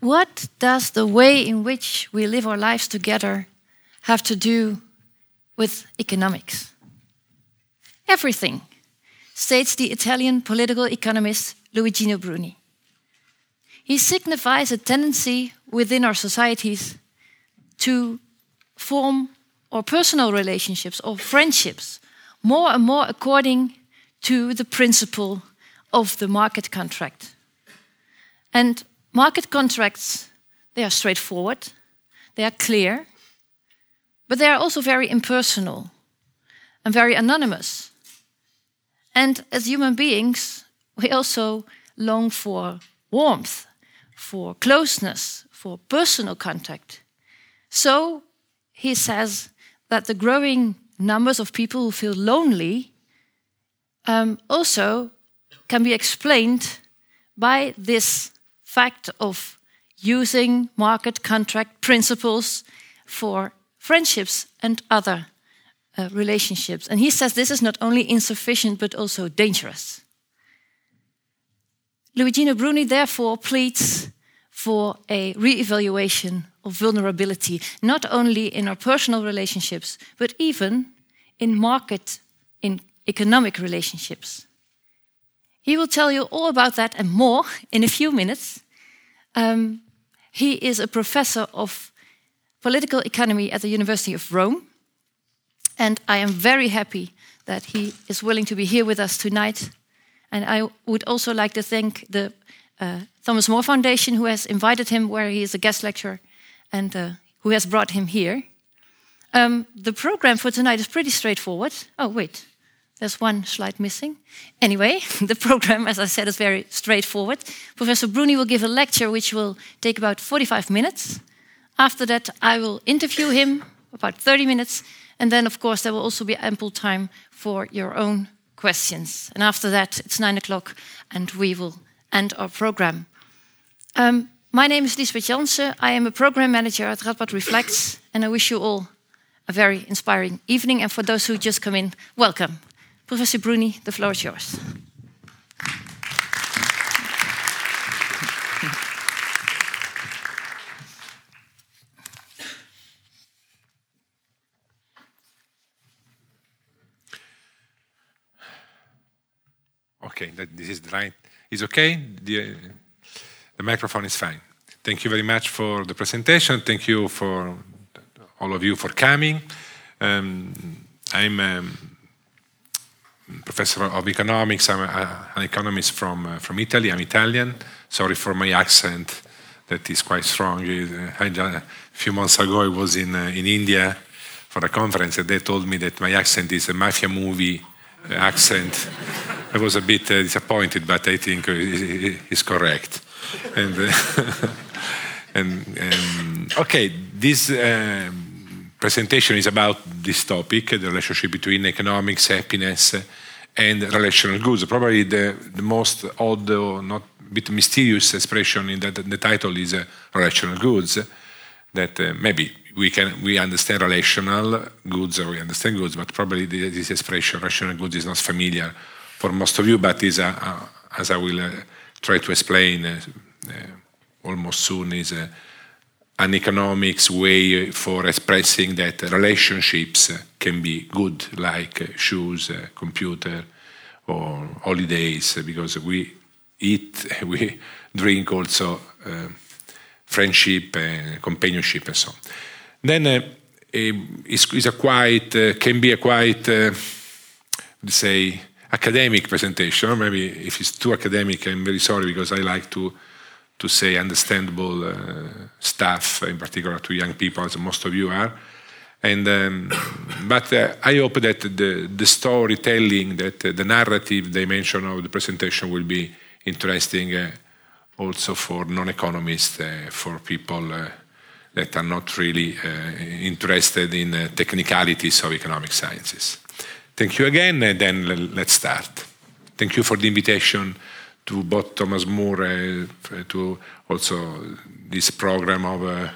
what does the way in which we live our lives together have to do with economics? Everything, states the Italian political economist Luigino Bruni. He signifies a tendency within our societies to form our personal relationships or friendships more and more according to the principle of the market contract. And market contracts, they are straightforward, they are clear, but they are also very impersonal and very anonymous. And as human beings, we also long for warmth, for closeness, for personal contact. So he says that the growing numbers of people who feel lonely um, also can be explained by this fact of using market contract principles for friendships and other uh, relationships. And he says this is not only insufficient but also dangerous. Luigino Bruni therefore pleads for a re-evaluation of vulnerability, not only in our personal relationships, but even in market, in economic relationships. He will tell you all about that and more in a few minutes. Um, he is a professor of political economy at the University of Rome. And I am very happy that he is willing to be here with us tonight. And I would also like to thank the uh, Thomas More Foundation, who has invited him, where he is a guest lecturer, and uh, who has brought him here. Um, the program for tonight is pretty straightforward. Oh, wait, there's one slide missing. Anyway, the program, as I said, is very straightforward. Professor Bruni will give a lecture which will take about 45 minutes. After that, I will interview him about 30 minutes. And then, of course, there will also be ample time for your own questions. And after that, it's nine o'clock and we will end our program. Um, my name is Lisbeth Jansen. I am a program manager at Radboud Reflects, and I wish you all a very inspiring evening. And for those who just come in, welcome. Professor Bruni, the floor is yours. Okay, this is the right. It's okay. The, the microphone is fine. Thank you very much for the presentation. Thank you for all of you for coming. Um, I'm a professor of economics. I'm a, an economist from uh, from Italy. I'm Italian. Sorry for my accent. That is quite strong. Uh, a few months ago, I was in uh, in India for a conference, and they told me that my accent is a mafia movie accent. I was a bit uh, disappointed, but I think it's correct. And, uh, and um, okay, this um, presentation is about this topic: the relationship between economics, happiness, and relational goods. Probably the, the most odd or not a bit mysterious expression in that the title is uh, relational goods. That uh, maybe we can we understand relational goods or we understand goods, but probably this expression relational goods is not familiar for most of you, but is a, a, as I will uh, try to explain uh, uh, almost soon is an economics way for expressing that relationships can be good, like shoes, computer, or holidays, because we eat, we drink also uh, friendship and companionship and so on. Then uh, is, a quite uh, can be a quite uh, say academic presentation. Maybe if it's too academic, I'm very sorry because I like to to say understandable uh, stuff, in particular to young people, as most of you are. And um, but uh, I hope that the the storytelling, that uh, the narrative dimension of the presentation will be interesting also for non-economists, for people that are not really uh, interested in uh, technicalities of economic sciences. Thank you again, and then let's start. Thank you for the invitation to both Thomas More uh, to also this program of uh,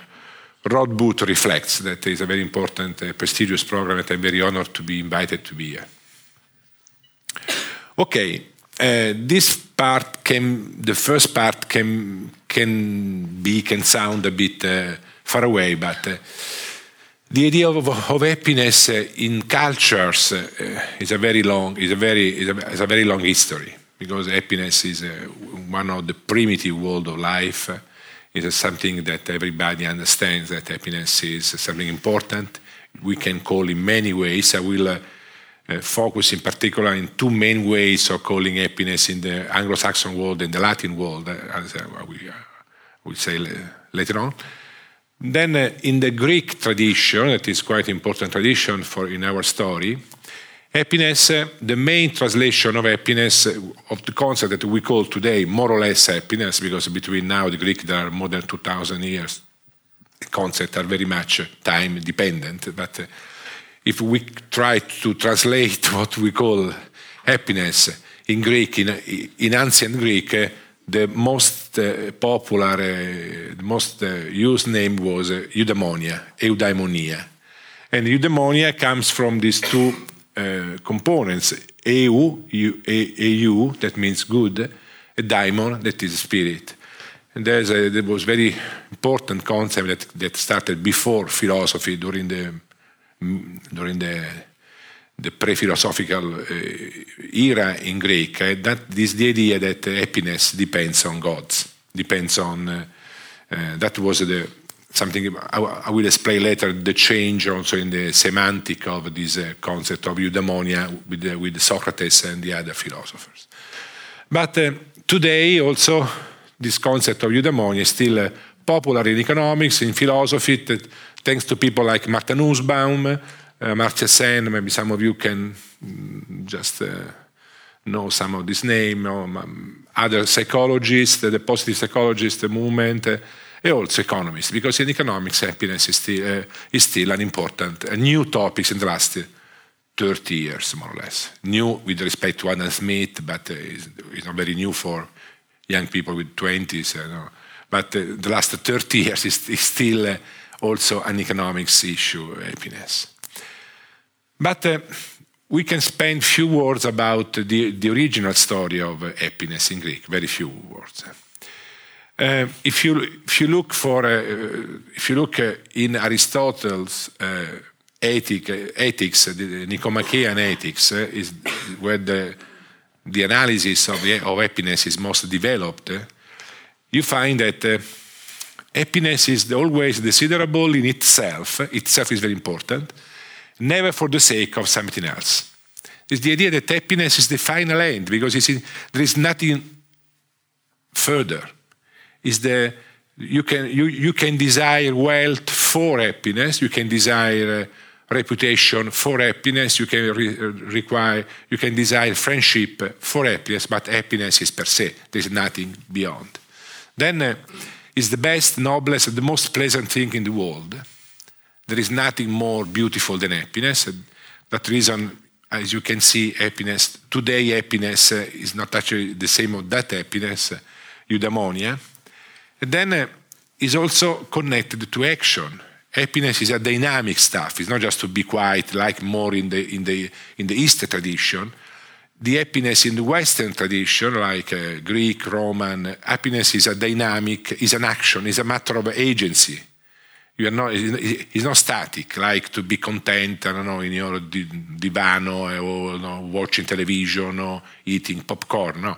Radboud Reflects, that is a very important, uh, prestigious program, and I'm very honored to be invited to be here. Okay, uh, this part can, the first part can can be can sound a bit uh, far away, but uh, the idea of, of happiness in cultures is a very long is a very is a, is a, very long history because happiness is uh, one of the primitive world of life. it is something that everybody understands that happiness is something important. We can call in many ways. I will uh, focus in particular in two main ways of calling happiness in the Anglo-Saxon world and the Latin world, as we will say later on. Then uh, in the Greek tradition, that is quite important tradition for in our story, happiness, the main translation of happiness, of the concept that we call today more or less happiness, because between now the Greek there are more than 2,000 years, the concepts are very much time dependent. But uh, if we try to translate what we call happiness in Greek, in, in ancient Greek, uh, the most uh, popular, uh, the most uh, used name was uh, eudaimonia, eudaimonia. And eudaimonia comes from these two uh, components, eu, eu, that means good, a daimon, that is spirit. And there's a, there was very important concept that, that started before philosophy during the, during the the pre-philosophical uh, era in Greek, uh, that is the idea that happiness depends on gods, depends on. Uh, that was the something I, I, will explain later. The change also in the semantic of this concept of eudaimonia with, with Socrates and the other philosophers. But today also this concept of eudaimonia is still popular in economics, in philosophy, that, thanks to people like Martha Nussbaum, uh, Amartya Sen, maybe some of you can mm, just uh, know some of this name, or um, other psychologists, the positive psychologists, the movement, uh, also economists, because in economics, happiness is still, uh, is still an important, a new topic in the last 30 years, more or less. New with respect to Adam Smith, but uh, it's, it's, not very new for young people with 20s. You know. But uh, the last 30 years is, is still also an economics issue, happiness. But uh, we can spend few words about the, the original story of uh, happiness in Greek, very few words. Uh, if, you, if you look for, uh, if you look uh, in Aristotle's uh, ethic, ethics, the Nicomachean ethics, is where the, the analysis of, the, of happiness is most developed, you find that happiness is always desirable in itself. Itself is very important never for the sake of something else. It's the idea that happiness is the final end because there is nothing further. Is the you can you, you can desire wealth for happiness. You can desire uh, reputation for happiness. You can re, require you can desire friendship for happiness. But happiness is per se. There is nothing beyond. Then uh, is the best, noblest, the most pleasant thing in the world there is nothing more beautiful than happiness. That reason, as you can see, happiness, today happiness uh, is not actually the same of that happiness, uh, eudaimonia. And then uh, is also connected to action. Happiness is a dynamic stuff. It's not just to be quiet, like more in the, in the, in the Eastern tradition. The happiness in the Western tradition, like uh, Greek, Roman, happiness is a dynamic, is an action, is a matter of agency you are not, it's not static, like to be content, I don't know, in your divano eh, or you know, watching television or eating popcorn. No.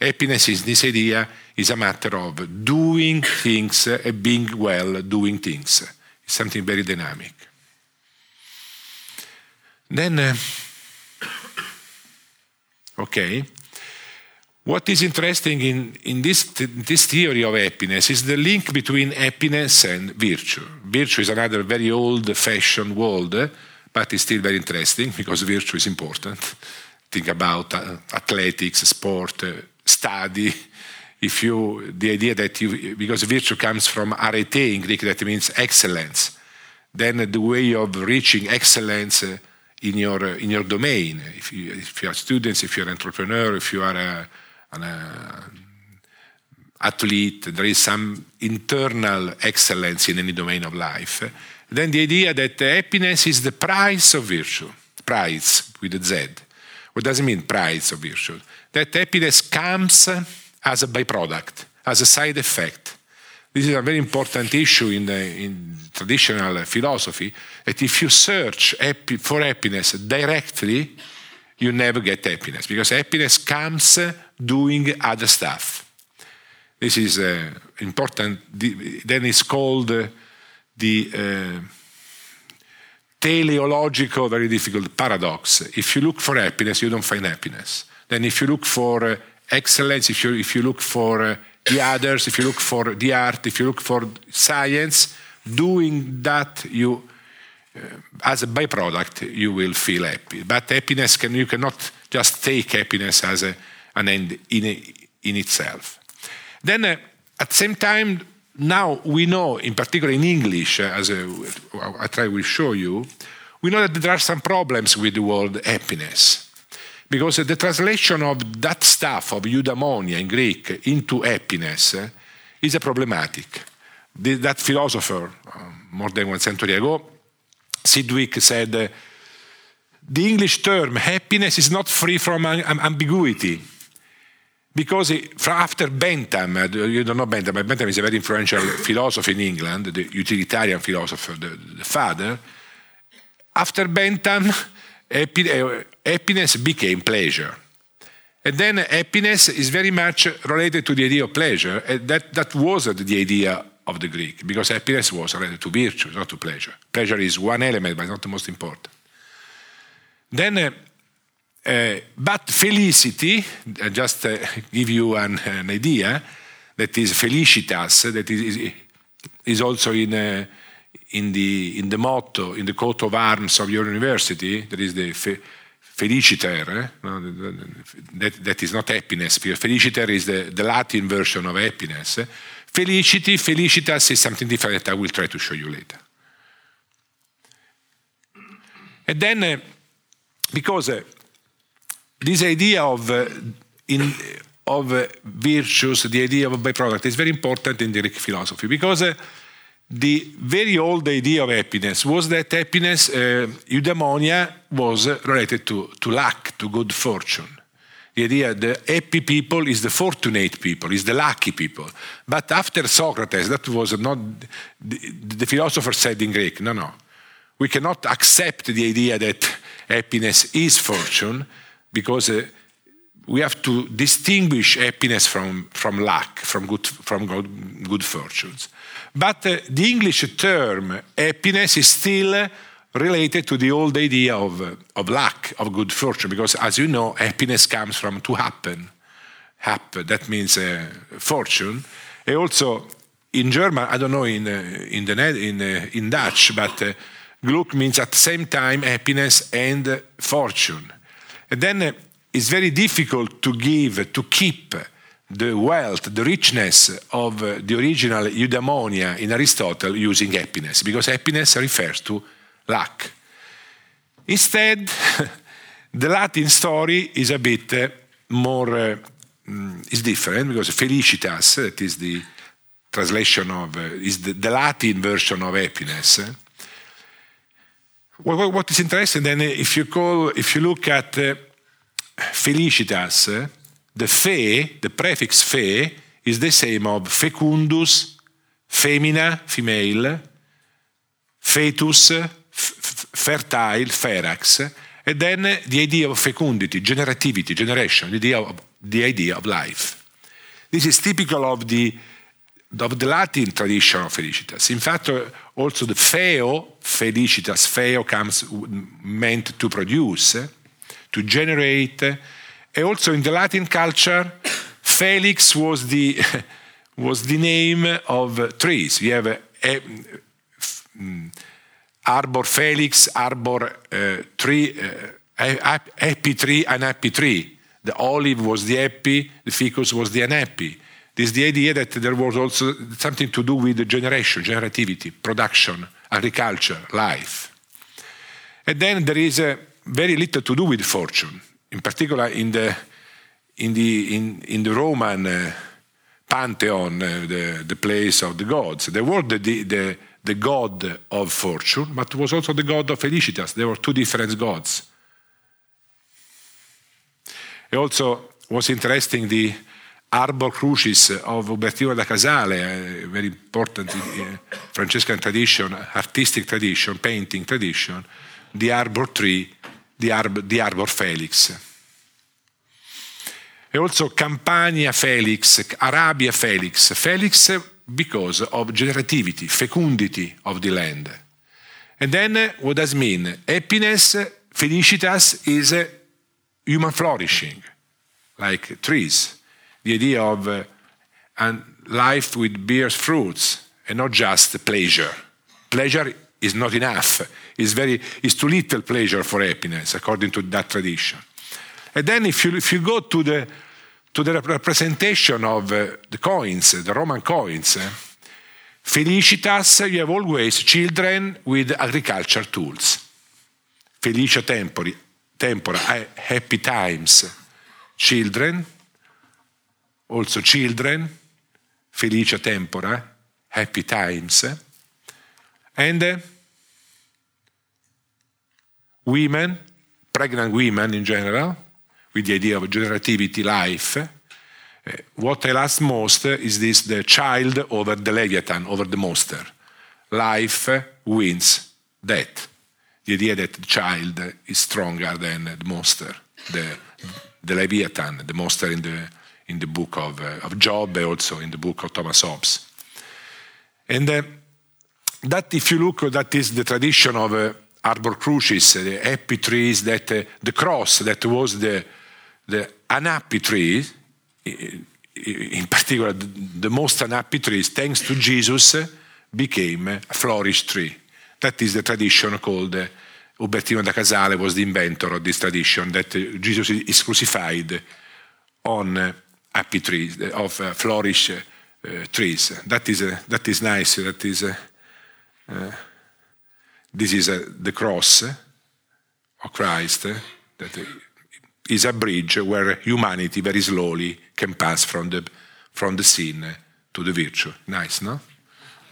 Happiness is this idea is a matter of doing things and being well doing things. It's something very dynamic. Then, uh, okay, what is interesting in, in this, this theory of happiness is the link between happiness and virtue. Virtue is another very old fashioned word, but it's still very interesting because virtue is important. Think about uh, athletics, sport, uh, study. If you, the idea that you, because virtue comes from arete in Greek, that means excellence. Then the way of reaching excellence uh, in your, uh, in your domain, if you, if you are students, if you're an entrepreneur, if you are a an uh, athlete, there is some internal excellence in any domain of life. Then the idea that happiness is the price of virtue, price with a Z. What does it mean, price of virtue? That happiness comes as a byproduct, as a side effect. This is a very important issue in, the, in traditional philosophy, that if you search for happiness directly, you never get happiness, because happiness comes doing other stuff. This is uh, important. Then it's called the uh, teleological, very difficult paradox. If you look for happiness, you don't find happiness. Then if you look for uh, excellence, if you, if you look for uh, the others, if you look for the art, if you look for science, doing that, you, uh, as a byproduct, you will feel happy. But happiness, can, you cannot just take happiness as a, an end in, a, in itself. Then, uh, at the same time, now we know, in particular in English, uh, as I try to show you, we know that there are some problems with the word happiness. Because the translation of that stuff, of eudaimonia in Greek, into happiness uh, is a problematic. That philosopher, uh, more than one century ago, Sidgwick said, uh, the English term happiness is not free from ambiguity because after Bentham, you don't know Bentham, but Bentham is a very influential philosopher in England, the utilitarian philosopher, the, the father. After Bentham, uh, happiness became pleasure. And then happiness is very much related to the idea of pleasure. And that, that was the idea of the Greek, because happiness was related to virtue, not to pleasure. Pleasure is one element, but not the most important. Then uh, but felicity, uh, just uh, give you an, an, idea, that is felicitas, that is, is also in, in, the, in the motto, in the coat of arms of your university, there is the fe, feliciter, eh? no, that, that is not happiness, feliciter is the, the Latin version of happiness. Felicity, felicitas is something different that I will try to show you later. And then, because this idea of, uh, in, of uh, virtues, the idea of byproduct, is very important in the Greek philosophy because uh, the very old idea of happiness was that happiness, uh, eudaimonia, was related to, to luck, to good fortune. The idea the happy people is the fortunate people, is the lucky people. But after Socrates, that was not the, the philosopher said in Greek, no, no. We cannot accept the idea that happiness is fortune because uh, we have to distinguish happiness from, from luck, from good, from good, good fortunes. But uh, the English term happiness is still related to the old idea of, of luck, of good fortune, because as you know, happiness comes from to happen. Happen, that means uh, fortune. And also in German, I don't know in, uh, in, the, in, uh, in Dutch, but uh, Glück means at the same time happiness and fortune. And then uh, it's very difficult to give, to keep the wealth, the richness of uh, the original eudaimonia in Aristotle using happiness, because happiness refers to luck. Instead, the Latin story is a bit uh, more, uh, mm, is different, because felicitas, that is the translation of, uh, is the, the, Latin version of happiness. What is interesting then, eh, if you call, if you look at uh, felicitas, eh, the fe, the prefix fe, is the same of fecundus, femina, female, fetus, fertile, ferax, and then the idea of fecundity, generativity, generation, the idea of, the idea of life. This is typical of the of the Latin tradition of felicitas. In fact, also the feo, felicitas, feo comes meant to produce, to generate. And also in the Latin culture, Felix was the, was the name of trees. We have um, arbor felix, arbor uh, tree, uh, happy tree, unhappy tree. The olive was the happy, the ficus was the unhappy. This is the idea that there was also something to do with the generation, generativity, production, agriculture, life. And then there is a very little to do with fortune, in particular in the, in the, in, in the Roman uh, pantheon, uh, the, the place of the gods. There was the, the, the god of fortune, but was also the god of felicitas. There were two different gods. Also was interesting the Arbor Crucis of Ubertino da Casale, a very important uh, Francescan tradition, artistic tradition, painting tradition, the Arbor tree, the, the Arbor Felix. And also Campania Felix, Arabia Felix. Felix because of generativity, fecundity of the land. And then what does mean? Happiness, felicitas is human flourishing, like trees. The idea of uh, and life with bears fruits and not just pleasure. Pleasure is not enough. It's, very, it's too little pleasure for happiness, according to that tradition. And then if you, if you go to the, to the representation of uh, the coins, the Roman coins, uh, Felicitas, you have always children with agriculture tools. Felicia tempori, tempora, happy times. Children, also children, Felicia tempora, happy times. And uh, women, pregnant women in general, with the idea of generativity life. Uh, what I last most is this the child over the Leviathan, over the monster. Life wins death. The idea that the child is stronger than the monster, the, the Leviathan, the monster in the, in the book of, uh, of Job, also in the book of Thomas Hobbes. And uh, that, if you look, that is the tradition of uh, arbor crucis, the happy trees, that uh, the cross that was the, the unhappy tree, in particular the, most unhappy trees, thanks to Jesus, became a flourished tree. That is the tradition called uh, Ubertino da Casale was the inventor of this tradition that uh, Jesus is crucified on uh, happy trees, uh, of uh, flourish uh, trees. That is, that is nice. That is, this is the cross of Christ that is a bridge where humanity very slowly can pass from the, from the sin to the virtue. Nice, no?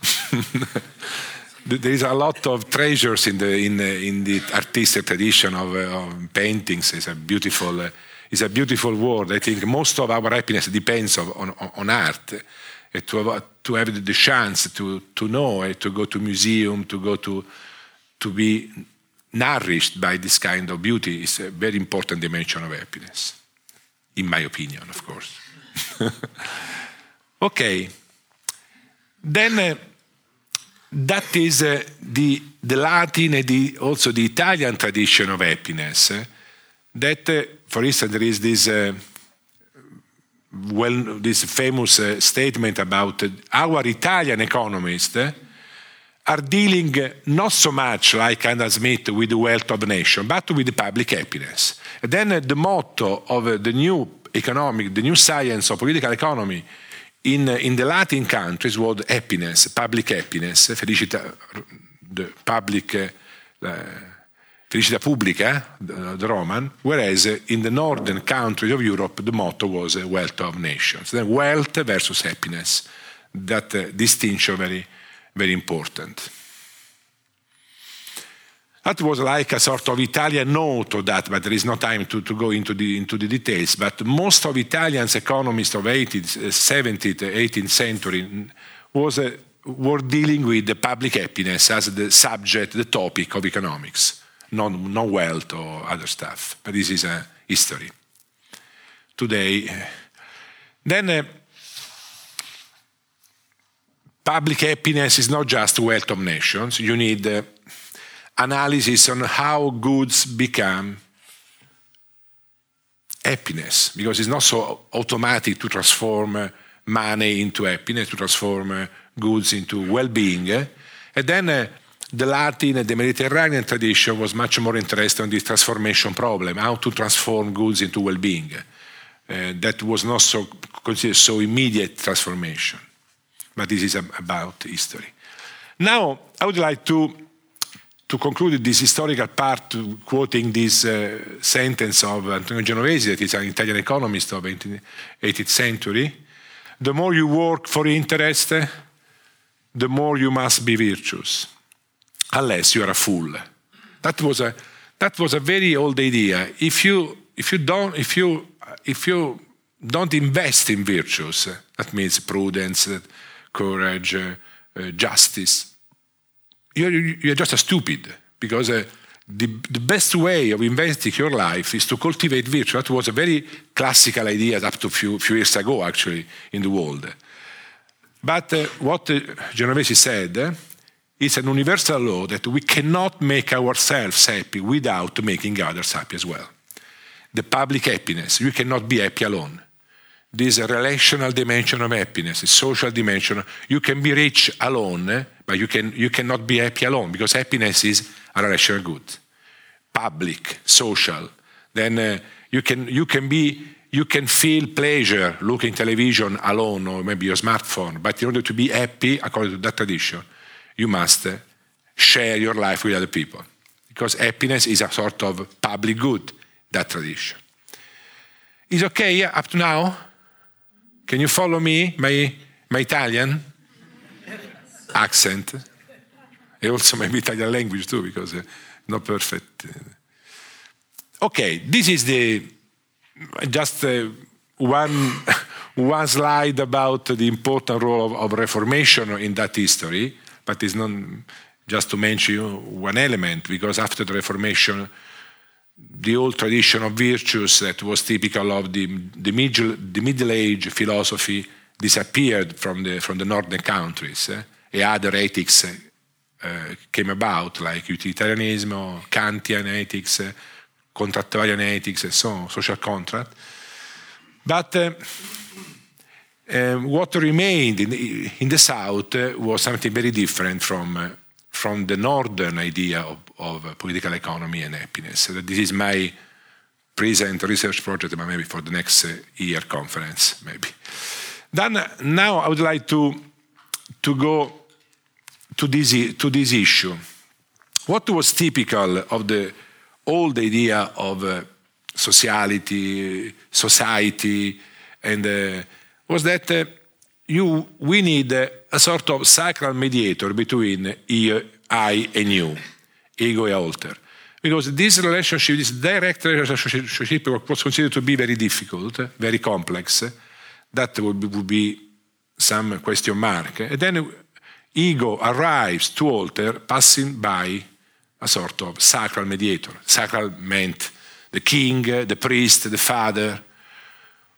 there is a lot of treasures in the in, in the artistic tradition of, of paintings. It's a beautiful uh, it's a beautiful world. I think most of our happiness depends on, on, on art. Uh, to, have, to have the chance to, to know, uh, to go to museum, to go to to be nourished by this kind of beauty is a very important dimension of happiness, in my opinion, of course. okay. Then uh, that is uh, the, the Latin and the, also the Italian tradition of happiness. That, uh, for instance, there is this, uh, well, this famous uh, statement about uh, our Italian economists uh, are dealing uh, not so much like Adam Smith with the wealth of the nation, but with the public happiness. And then the motto of the new economic, the new science of political economy in, in the Latin countries was happiness, public happiness, felicità, the public, felicità pubblica, the, the Roman, whereas in the northern countries of Europe the motto was wealth of nations. Then wealth versus happiness, that uh, distinction very very important. That was like a sort of Italian note of that, but there is no time to, to go into the, into the details. But most of Italians economists of 18th, 17th, 18th century was, uh, were dealing with the public happiness as the subject, the topic of economics, not, not wealth or other stuff. But this is a history. Today, then uh, public happiness is not just wealth of nations. You need uh, analysis on how goods become happiness, because it's not so automatic to transform uh, money into happiness, to transform goods into well-being. And then the Latin and the Mediterranean tradition was much more interested in this transformation problem, how to transform goods into well-being. Uh, that was not so considered so immediate transformation but this is about history. Now, I would like to, to conclude this historical part quoting this uh, sentence of Antonio Genovesi, that is an Italian economist of the 18th century. The more you work for interest, the more you must be virtuous, unless you are a fool. That was a, that was a very old idea. If you if you don't, if you, if you don't invest in virtues, that means prudence, courage, uh, justice, you're, you're just a stupid because uh, the, the best way of investing your life is to cultivate virtue. That was a very classical idea up to a few, few years ago, actually, in the world. But uh, what uh, Genovesi said is an universal law that we cannot make ourselves happy without making others happy as well. The public happiness, you cannot be happy alone. This relational dimension of happiness, a social dimension. You can be rich alone, but you, can, you cannot be happy alone because happiness is a relational good. Public, social. Then uh, you, can, you can be you can feel pleasure looking television alone or maybe your smartphone, but in order to be happy, according to that tradition, you must share your life with other people. Because happiness is a sort of public good, that tradition. Is okay up to now? Can you follow me, my, my Italian accent? And also maybe Italian language too, because uh, not perfect. Okay, this is the just uh, one, one slide about the important role of, of, Reformation in that history, but it's not just to mention one element, because after the Reformation, the old tradition of virtues that was typical of the, the, middle, the Middle Age philosophy disappeared from the, from the northern countries, eh? other ethics uh, came about, like utilitarianism, or Kantian ethics, uh, ethics and so on, social contract. But uh, um, what remained in the, in the South uh, was something very different from, uh, from the Northern idea of, of political economy and happiness. this is my present research project, but maybe for the next year conference, maybe. Then now I would like to, to go to this, to this issue. What was typical of the old idea of uh, sociality, society, and uh, was that uh, you, we need a sort of sacral mediator between I and you, ego and alter. Because this relationship, this direct relationship was considered to be very difficult, very complex. That would be, would be some question mark. And then ego arrives to alter, passing by a sort of sacral mediator. Sacral meant the king, the priest, the father.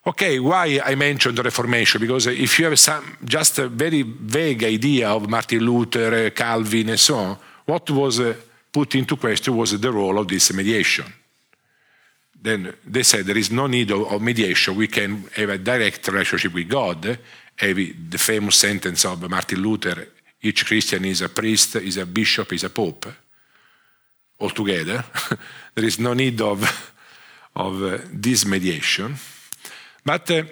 Okay, why I mentioned the Reformation? Because if you have some, just a very vague idea of Martin Luther, Calvin, and so on, what was uh, put into question was the role of this mediation. Then they said there is no need of, mediation, we can have a direct relationship with God. the famous sentence of Martin Luther each Christian is a priest, is a bishop, is a pope altogether. there is no need of, of uh, this mediation. But uh,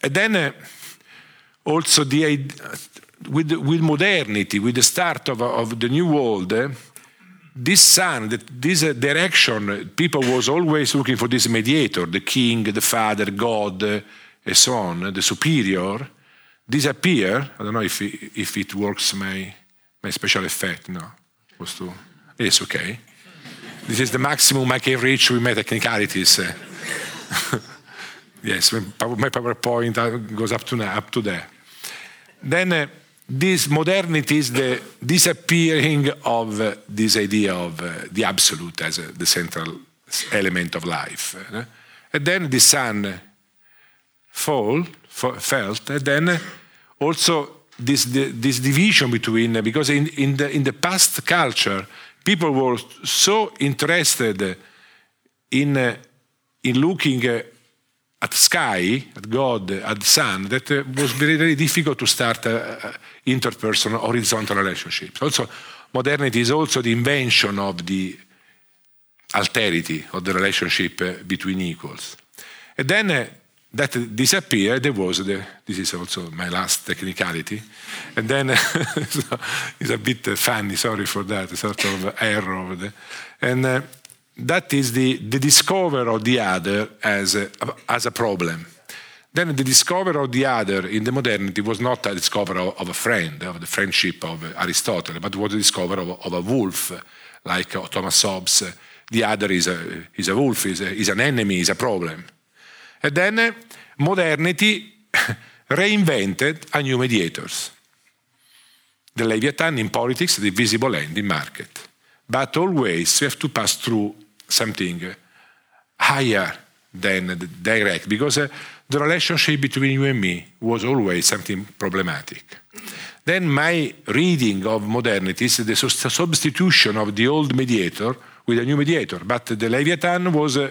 then uh, also the, with, with modernity, with the start of, of the new world, uh, this sun, this direction, people was always looking for this mediator, the king, the father, God, uh, and so on, the superior, disappear. I don't know if it, if it works my, my special effect. No, was to, it's okay. This is the maximum I can reach with my technicalities. yes, my PowerPoint uh, goes up to, up to there. Then uh, this modernity is the disappearing of uh, this idea of uh, the absolute as uh, the central element of life. Uh, and then the sun fall, felt, and then also this, this division between, because in, in, the, in the past culture, people were so interested in, uh, in looking at sky, at God, at sun, that uh, was very, very difficult to start interpersonal horizontal relationships. Also, modernity is also the invention of the alterity of the relationship between equals. And then that disappeared. There was the, this is also my last technicality, and then it's a bit funny. Sorry for that, sort of error. And uh, that is the, the discover of the other as a, as a problem. Then the discovery of the other in the modernity was not a discovery of, of a friend, of the friendship of Aristotle, but was a discovery of, of a wolf, like Thomas Hobbes the other is a, is a wolf, is, a, is an enemy, is a problem. And then eh, modernity reinvented a new mediators. The Leviathan in politics, the visible hand in market. But always you have to pass through something higher than the direct, because uh, the relationship between you and me was always something problematic. Then my reading of modernity is the substitution of the old mediator with a new mediator. But the Leviathan was a,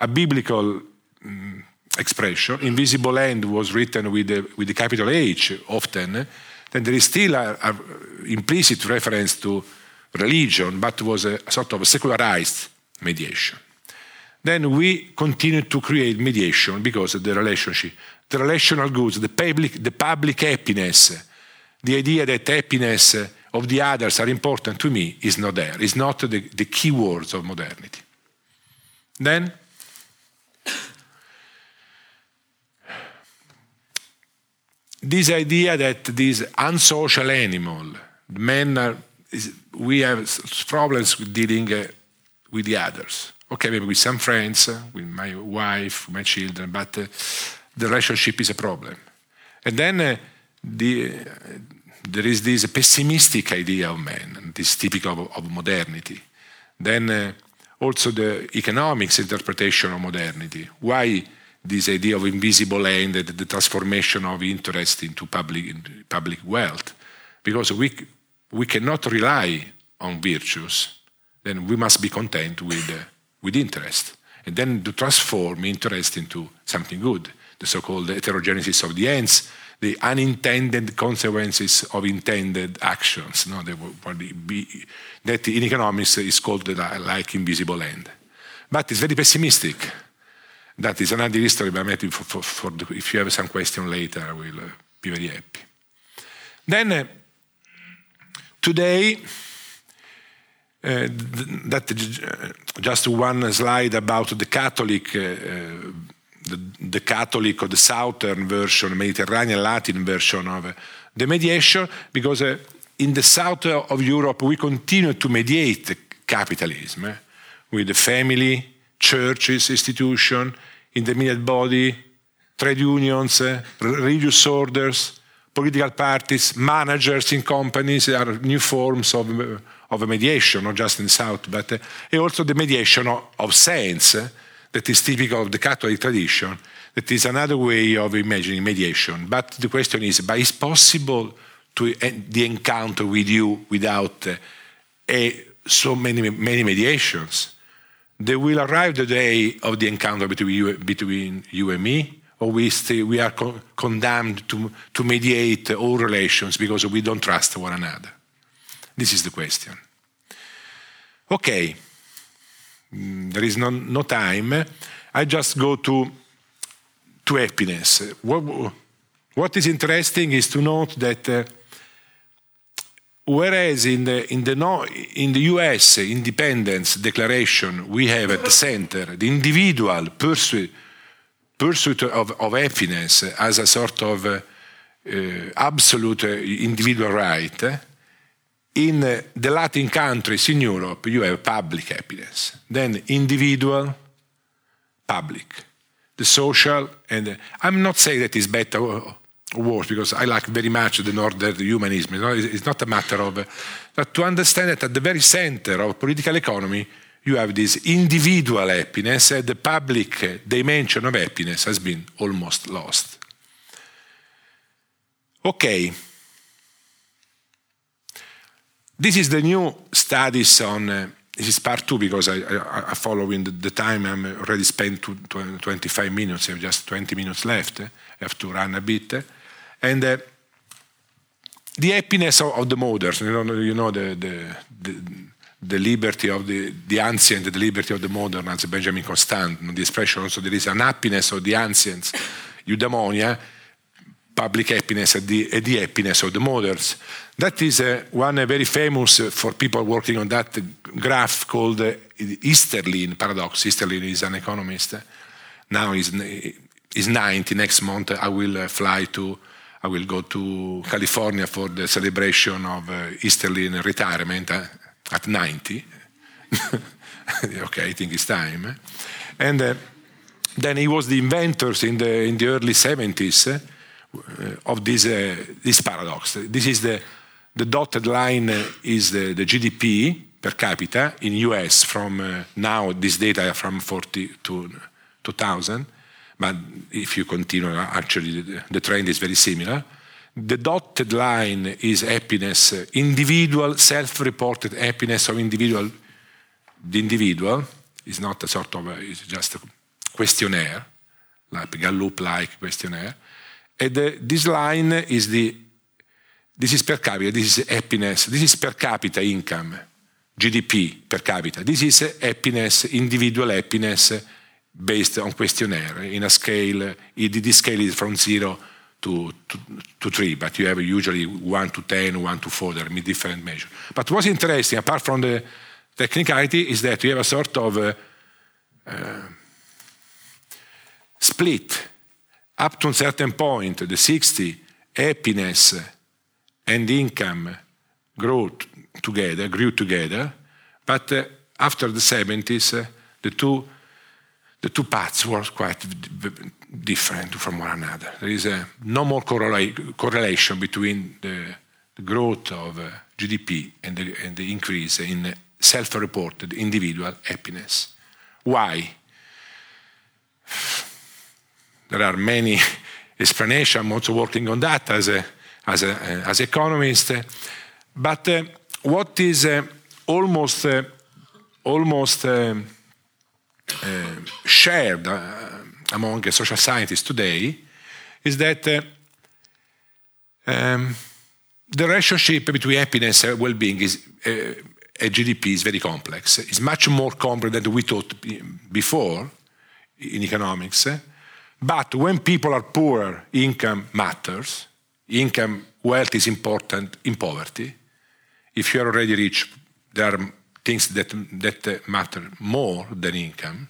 a biblical um, expression. Invisible Hand was written with the, with the capital H often. Then there is still an implicit reference to religion, but was a, a sort of secularized mediation. Then we continue to create mediation because of the relationship, the relational goods, the public, the public happiness, the idea that happiness of the others are important to me is not there. It's not the, the key words of modernity. Then, this idea that this unsocial animal, men are, is, we have problems with dealing uh, with the others okay, maybe with some friends, with my wife, my children, but uh, the relationship is a problem. And then uh, the, uh, there is this pessimistic idea of man, this typical of, of modernity. Then also the economics interpretation of modernity. Why this idea of invisible hand, the, the transformation of interest into public, into public wealth? Because we, we cannot rely on virtues, then we must be content with uh, with interest, and then to transform interest into something good, the so-called heterogenesis of the ends, the unintended consequences of intended actions, no? Be, that in economics is called the, like invisible hand. But it's very pessimistic. That is another history, but for, for, for the, if you have some question later, I will uh, be very happy. Then, uh, today, uh, that uh, just one slide about the Catholic, uh, the, the, Catholic or the Southern version, Mediterranean Latin version of the mediation, because in the south of Europe we continue to mediate capitalism eh, with the family, churches, institution, intermediate body, trade unions, uh, religious orders, political parties, managers in companies are new forms of uh, of a mediation, not just in the South, but uh, also the mediation of, saints uh, that is typical of the Catholic tradition. That is another way of imagining mediation. But the question is, but is possible to uh, the encounter with you without a, so many many mediations? There will arrive the day of the encounter between you, between you and me, or we, we are co- condemned to, to mediate all relations because we don't trust one another. This is the question. Okay, mm, there is no, no time. I just go to, to happiness. What, what is interesting is to note that uh, whereas in the, in, the no, in the US Independence Declaration we have at the center the individual pursuit, pursuit of, of happiness as a sort of uh, uh, absolute individual right, in the Latin countries in Europe, you have public happiness, then individual, public, the social, and uh, I'm not saying that it's better or worse because I like very much the northern humanism. It's not a matter of, uh, but to understand that at the very center of political economy, you have this individual happiness, and the public dimension of happiness has been almost lost. Okay. This is the new studies on, uh, this is part two because I, I, I following the, the, time, I'm already spent to, to 25 minutes, I have just 20 minutes left, I have to run a bit. And uh, the happiness of, of, the moderns, you know, you know the, the, the, the liberty of the, the ancient, the liberty of the modern, as Benjamin Constant, the expression also there is an happiness of the ancients, eudaimonia, public happiness and the, and the happiness of the moderns. That is uh, one uh, very famous uh, for people working on that graph called uh, Easterlin paradox. Easterlin is an economist. Now he's, he's 90. Next month I will uh, fly to, I will go to California for the celebration of uh, Easterlin retirement at 90. okay, I think it's time. And then he was the inventors in the, in the early 70s uh, of this, this paradox. This is the, the dotted line is the, GDP per capita in US from uh, now, this data are from 40 to 2000. But if you continue, uh, actually, the, trend is very similar. The dotted line is happiness, uh, individual, self-reported happiness of individual. The individual is not a sort of, it's just a questionnaire, like Gallup-like questionnaire. And uh, this line is the, this is per capita, this is happiness, this is per capita income, GDP per capita. This is happiness, individual happiness based on questionnaire in a scale, this scale is from zero to, to, to, three, but you have usually one to 10, one to four, there are different measures. But what's interesting, apart from the technicality, is that you have a sort of uh, uh, split up to a certain point, the 60, happiness and income grew together, grew together, but uh, after the 70s, uh, the two the two paths were quite different from one another. There is a, no more correla correlation between the, the growth of uh, GDP and the, and the, increase in self-reported individual happiness. Why? There are many explanations. I'm also working on that as a as a uh, as economist. But uh, what is uh, almost uh, almost uh, shared uh, among social scientists today is that uh, um, the relationship between happiness and well-being is uh, GDP is very complex. It's much more complex than we thought before in economics. But when people are poor, income matters. Income, wealth is important in poverty. If you are already rich, there are things that, that matter more than income.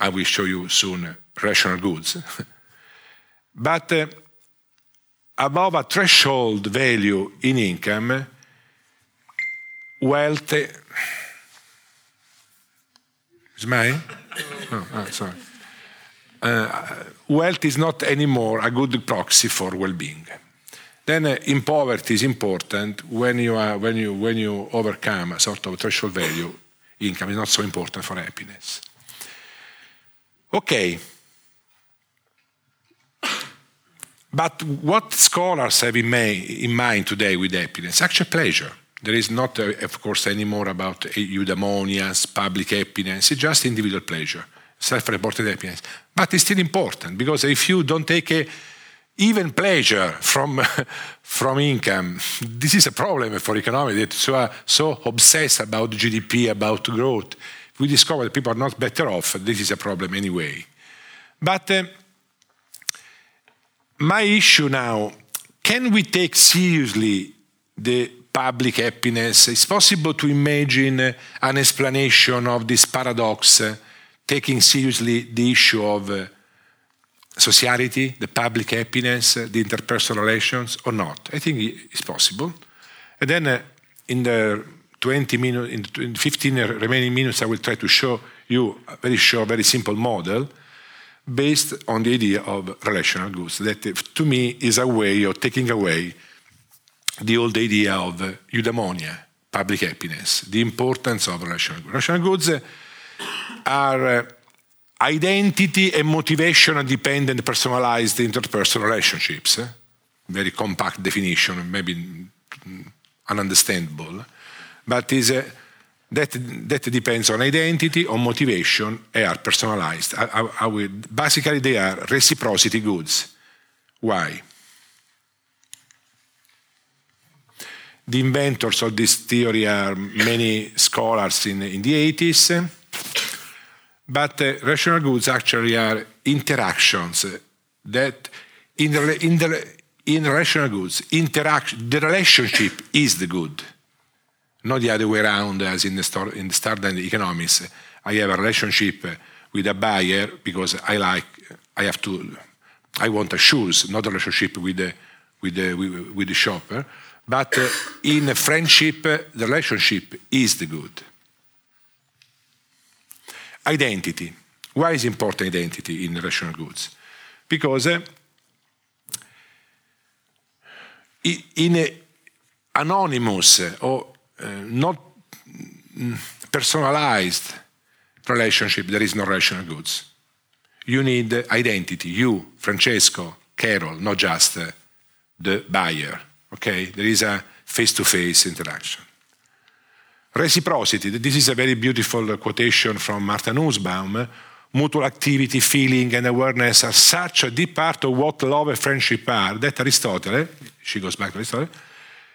I will show you soon relational goods. but uh, above a threshold value in income, wealth. Is mine? Oh, oh, sorry. Uh, wealth is not anymore a good proxy for well-being. Then uh, in poverty is important when you, are, when, you, when you overcome a sort of threshold value, income is not so important for happiness. Okay. But what scholars have in, may, in mind today with happiness? Actual pleasure. There is not, uh, of course, anymore about eudaimonias, public happiness, it's just individual pleasure, self-reported happiness. But it's still important because if you don't take a even pleasure from, from income. This is a problem for economy that so are so obsessed about GDP, about growth. We discover that people are not better off. This is a problem anyway. But uh, my issue now, can we take seriously the public happiness? It's possible to imagine an explanation of this paradox, uh, taking seriously the issue of uh, sociality, the public happiness, uh, the interpersonal relations, or not? I think it's possible. And then uh, in the 20 minutes, in the 15 remaining minutes, I will try to show you a very short, very simple model based on the idea of relational goods. That, uh, to me, is a way of taking away the old idea of eudaimonia, public happiness, the importance of relational goods. Relational goods are identity and motivation dependent personalized interpersonal relationships. Eh? Very compact definition, maybe ununderstandable, but is uh, that, that depends on identity, on motivation, and are personalized. I, I, I will, basically, they are reciprocity goods. Why? The inventors of this theory are many scholars in, in the 80s but uh, relational goods actually are interactions that in the, in the in relational goods, interaction, the relationship is the good, not the other way around as in the, in the standard economics. I have a relationship with a buyer because I like, I have to, I want a shoes, not a relationship with the, with the, with the shopper. But uh, in friendship, the relationship is the good. Identity. Why is important identity in relational goods? Because uh, in a anonymous or uh, not personalized relationship, there is no relational goods. You need identity. You, Francesco, Carol, not just uh, the buyer. Okay? There is a face to face interaction. Reciprocity. This is a very beautiful quotation from Martha Nussbaum. Mutual activity, feeling, and awareness are such a deep part of what love and friendship are that Aristotle, she goes back to Aristotle,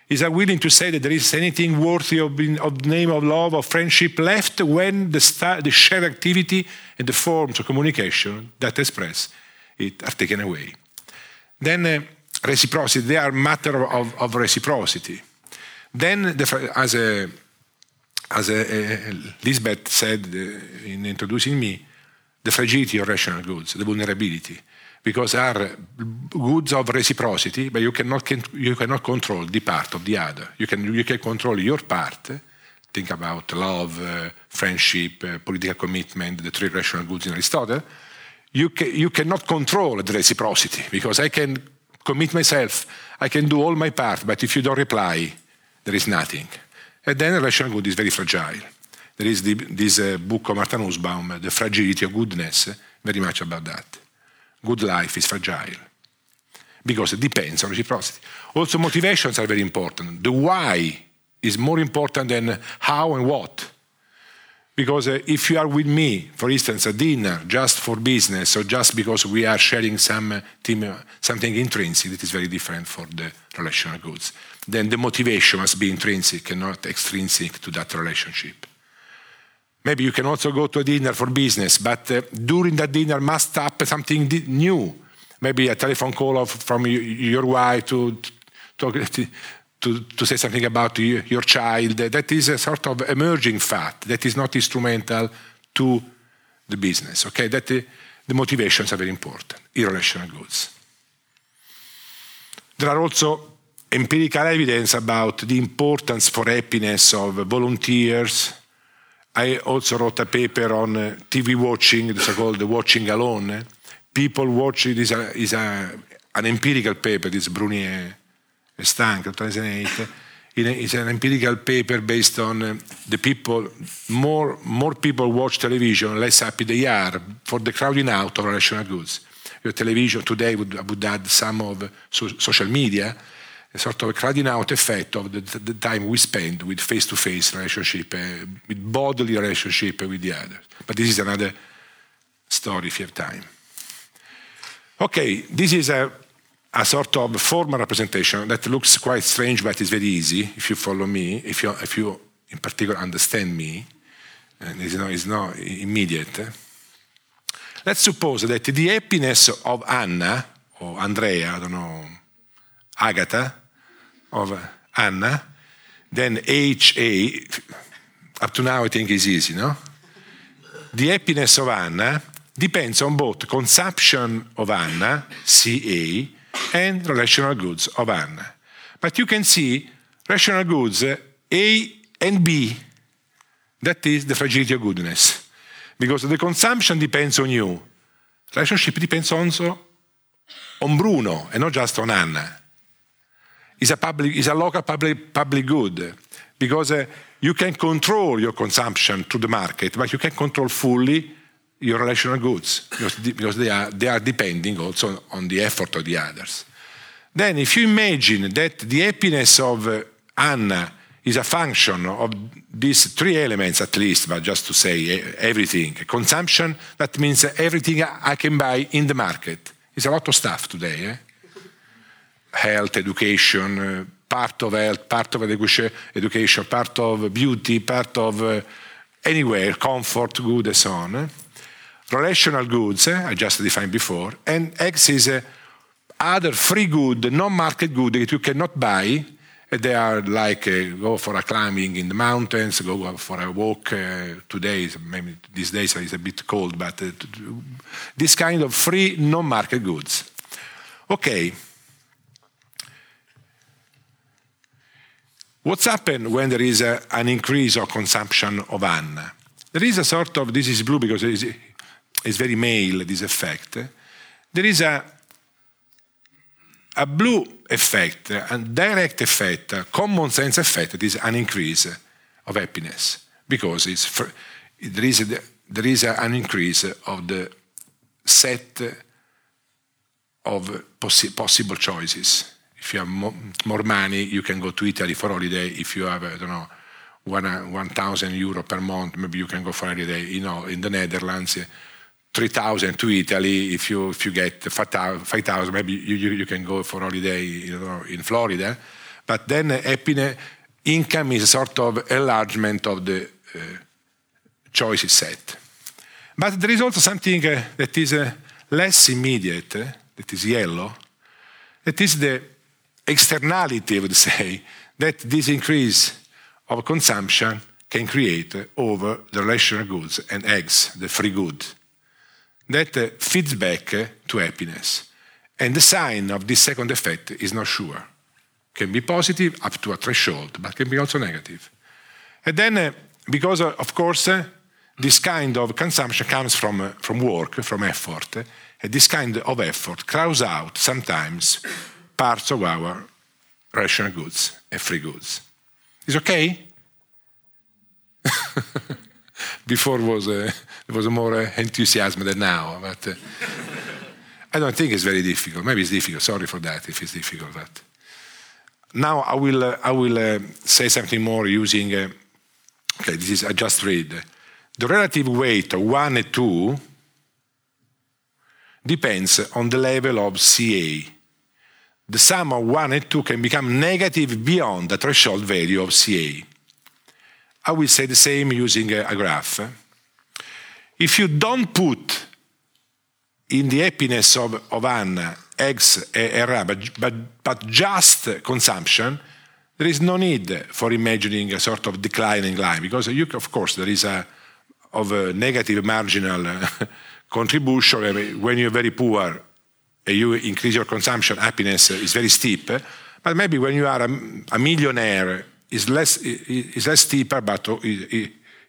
is unwilling to say that there is anything worthy of, of the name of love or friendship left when the, the shared activity and the forms of communication that express it are taken away. Then uh, reciprocity, they are matter of, of reciprocity. Then, the, as, a, as a, uh, Lisbeth said uh, in introducing me, the fragility of relational goods, the vulnerability because are goods of reciprocity, but you cannot, you cannot control the part of the other. You can, you can control your part. Think about love, uh, friendship, uh, political commitment, the three relational goods in Aristotle. You, ca you cannot control the reciprocity because I can commit myself, I can do all my part, but if you don't reply, there is nothing. And then a relational good is very fragile. There is the, this uh, book of Martha Nussbaum, The Fragility of Goodness, very much about that good life is fragile because it depends on reciprocity. Also, motivations are very important. The why is more important than how and what. Because uh, if you are with me, for instance, a dinner just for business or just because we are sharing some uh, team, uh, something intrinsic, it is very different for the relational goods. Then the motivation must be intrinsic and not extrinsic to that relationship. Maybe you can also go to a dinner for business, but uh, during that dinner must happen something new. Maybe a telephone call of, from your wife to, to, to, to, say something about your child. That is a sort of emerging fact that is not instrumental to the business. Okay, that uh, the motivations are very important. Irrational goods. There are also empirical evidence about the importance for happiness of volunteers I also wrote a paper on uh, TV watching, it's called Watching Alone. People watching is, a, is a, an empirical paper, this Bruni e Stanca, 2008. It's an empirical paper based on uh, the people, more, more people watch television, less happy they are for the crowding out of relational goods. Your television today would, would add some of so, social media, a sort of a crowding out effect of the, the time we spend with face-to-face relationship, uh, with bodily relationship with the other. But this is another story if you have time. Okay, this is a, a sort of formal representation that looks quite strange, but it's very easy if you follow me, if you, if you in particular understand me, and it's not, it's not immediate. Let's suppose that the happiness of Anna, or Andrea, I don't know, Agatha, of Anna, then HA, up to now I think is easy, no? The happiness of Anna depends on both consumption of Anna, CA, and relational goods of Anna. But you can see relational goods A and B, that is the fragility of goodness. Because the consumption depends on you. Relationship depends also on Bruno and not just on Anna is a, public, is a local public, public good because uh, you can control your consumption to the market, but you can control fully your relational goods because, because they, are, they are depending also on the effort of the others. Then, if you imagine that the happiness of uh, Anna is a function of these three elements at least, but just to say everything. Consumption, that means everything I can buy in the market. It's a lot of stuff today. Eh? Health, education, uh, part of health, part of education, part of beauty, part of uh, anywhere, comfort, good, and so on. Relational goods, eh, I just defined before, and X is uh, other free good, non-market good that you cannot buy. They are like uh, go for a climbing in the mountains, go for a walk. Uh, today, maybe these days it's a bit cold, but uh, this kind of free non-market goods. Okay, What's happened when there is a, an increase of consumption of Anna? there is a sort of, this is blue because it's, very male, this effect. There is a, a blue effect, a direct effect, a common sense effect that is an increase of happiness because there is, a, there is a, an increase of the set of possi possible choices. If you have mo more money, you can go to Italy for holiday. If you have, I don't know, 1,000 euro per month, maybe you can go for holiday. You know, in the Netherlands, 3,000 to Italy. If you if you get 5,000, maybe you, you, you, can go for holiday you know, in Florida. But then happiness, income is a sort of enlargement of the uh, choices set. But there is also something uh, that is uh, less immediate, uh, that is yellow, that is the externality, I would say, that this increase of consumption can create over the relational goods and eggs, the free good. That uh, feeds back uh, to happiness. And the sign of this second effect is not sure. Can be positive up to a threshold, but can be also negative. And then, uh, because of course, this kind of consumption comes from, from work, from effort, and this kind of effort crowds out sometimes parts of our relational goods and free goods. Is okay? Before was uh, there was more uh, enthusiasm than now, but uh, I don't think it's very difficult. Maybe it's difficult. Sorry for that if it's difficult. But now I will uh, I will uh, say something more using. Uh, okay, this is I just read. The relative weight of one and two depends on the level of CA. The sum of 1 and 2 can become negative beyond the threshold value of CA. I will say the same using a, graph. If you don't put in the happiness of, of Anna X and R, but, but, but just consumption, there is no need for imagining a sort of declining line because you, of course there is a of a negative marginal contribution when you're very poor you increase your consumption happiness is very steep but maybe when you are a, a millionaire is less, is less steeper, but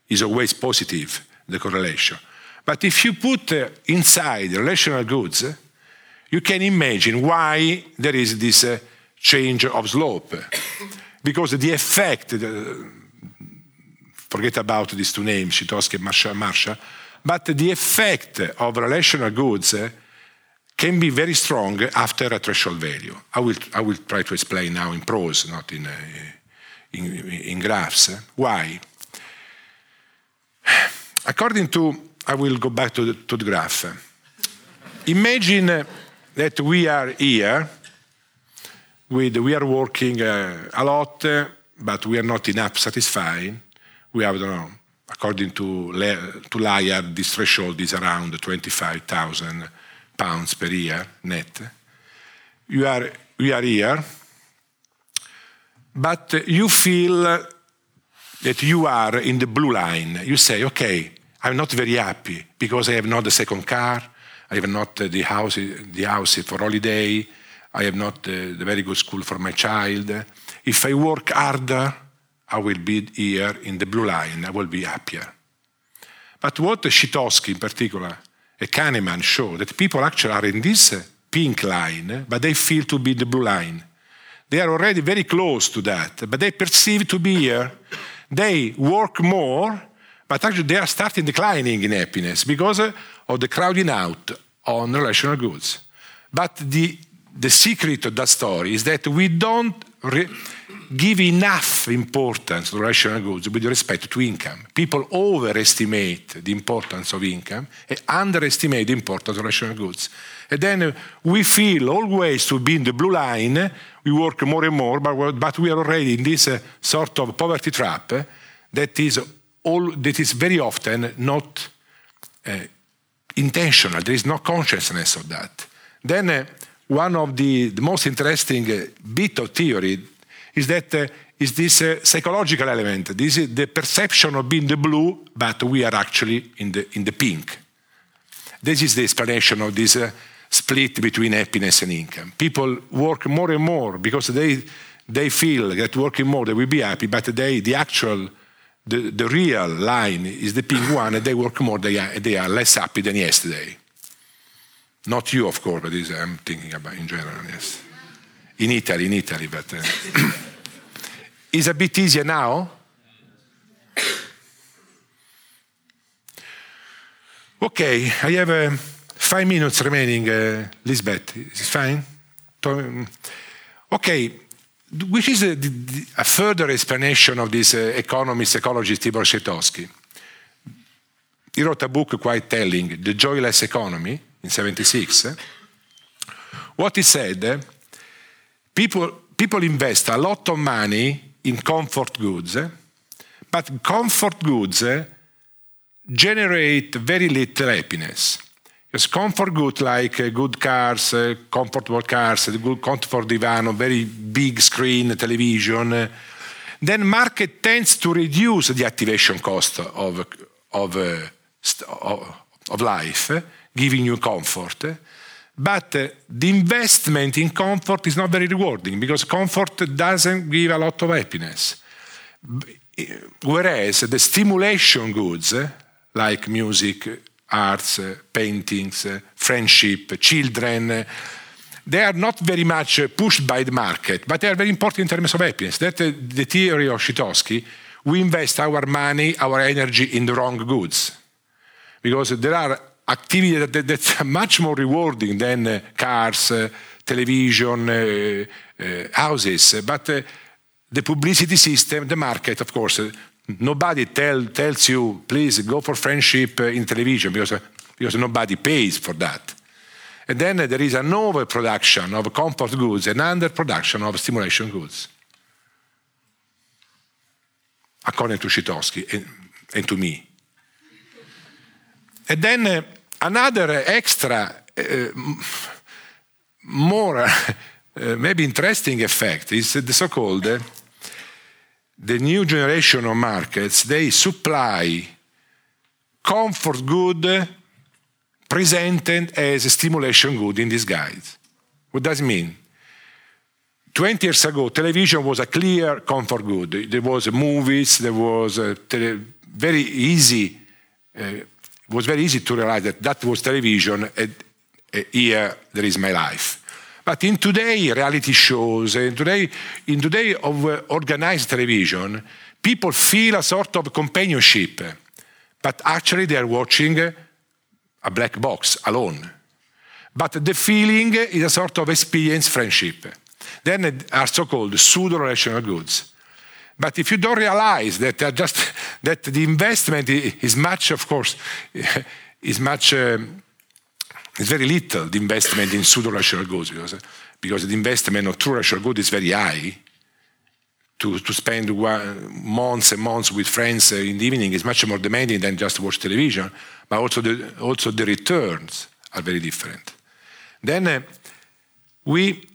is always positive, the correlation. But if you put uh, inside relational goods, you can imagine why there is this uh, change of slope. because the effect, forget about these two names, Sitorsky and Marshall, but the effect of relational goods can be very strong after a threshold value. I will, I will try to explain now in prose, not in, uh, in, in graphs. Why? According to, I will go back to the, to the graph. Imagine that we are here, with, we are working uh, a lot, uh, but we are not enough satisfied. We have, I don't know, according to, to Layard, this threshold is around 25,000 pounds per year net. You are, we are here, but you feel that you are in the blue line. You say, okay, I'm not very happy because I have not the second car, I have not the house, the house for holiday, I have not the, the very good school for my child. If I work harder, I will be here in the blue line, I will be happier. But what Sitorsky in particular Kahneman show that people actually are in this pink line, but they feel to be the blue line. They are already very close to that, but they perceive to be here. They work more, but actually they are starting declining in happiness because uh, of the crowding out on relational goods. But the, the secret of that story is that we don't re- give enough importance to relational goods with respect to income. People overestimate the importance of income and underestimate the importance of relational goods. And then we feel always to be in the blue line, we work more and more, but, but we are already in this uh, sort of poverty trap uh, that, is all, that is very often not uh, intentional. There is no consciousness of that. Then uh, one of the, the most interesting uh, bit of theory is that uh, is this uh, psychological element. This is the perception of being the blue, but we are actually in the, in the pink. This is the explanation of this uh, split between happiness and income. People work more and more because they, they feel that working more they will be happy, but they, the actual the, the real line is the pink one, and they work more, they are, they are less happy than yesterday. Not you, of course, but I'm thinking about in general, yes. In Italy, in Italy, but uh, is a bit easier now. Okay, I have uh, five minutes remaining, uh, Lisbeth. Is fine? Okay, which is a, a further explanation of this uh, economist, ecologist Tibor Scitovsky. He wrote a book quite telling, The Joyless Economy, in 76. Eh? What he said, eh? people, people invest a lot of money in comfort goods, eh? but comfort goods generate very little happiness. Because comfort goods like good cars, comfortable cars, good comfort divan, very big screen, television, then market tends to reduce the activation cost of, of, of life, giving you comfort. Eh? But eh, the investment in comfort is not very rewarding because comfort doesn't give a lot of happiness. Whereas the stimulation goods, eh, like music, arts, paintings, friendship, children, they are not very much pushed by the market, but they are very important in terms of happiness. That's the theory of Scitovsky. We invest our money, our energy in the wrong goods. Because there are activities that, that are much more rewarding than uh, cars, uh, television, uh, uh houses. But uh, the publicity system, the market, of course, nobody tell, tells you, please go for friendship uh, in television because, uh, because nobody pays for that. And then uh, there is an overproduction of comfort goods and underproduction of stimulation goods. According to Scitovsky and, and to me. And then uh, another extra, uh, more maybe interesting effect is the so called the new generation of markets, they supply comfort good presented as a stimulation good in disguise. What does it mean? 20 years ago, television was a clear comfort good. There was movies, there was very easy, uh, was very easy to realize that that was television, and uh, here there is my life. But in today reality shows, in today, in today of uh, organized television, people feel a sort of companionship, but actually they are watching a black box alone. But the feeling is a sort of experience friendship. Then are so-called pseudo-relational goods. But if you don't realize that just that the investment is much, of course, is much um, it's very little the investment in pseudo-relational goods because, because the investment of true relational goods is very high. To, to spend one, months and months with friends uh, in the evening is much more demanding than just watch television, but also the, also the returns are very different. Then uh, we,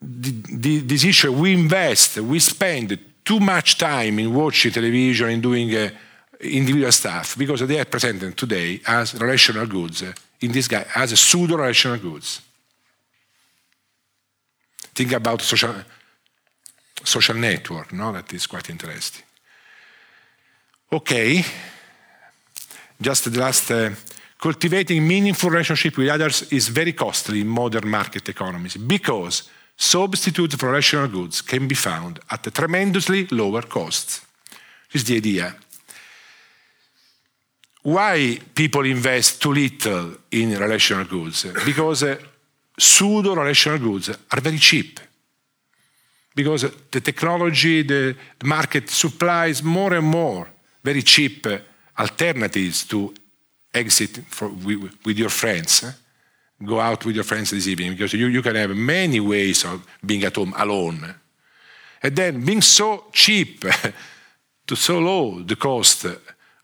the, the, this issue, we invest, we spend too much time in watching television and doing uh, individual stuff because they are presented today as relational goods uh, in this guy as a pseudo relational goods. Think about social, social network, no? That is quite interesting. Okay, just the last. Uh, cultivating meaningful relationship with others is very costly in modern market economies because substitutes for relational goods can be found at a tremendously lower cost. This is the idea why people invest too little in relational goods? Because uh, pseudo relational goods are very cheap. Because the technology, the market supplies more and more very cheap uh, alternatives to exit for, with, with, your friends. Go out with your friends this evening because you, you can have many ways of being at home alone. And then being so cheap, to so low the cost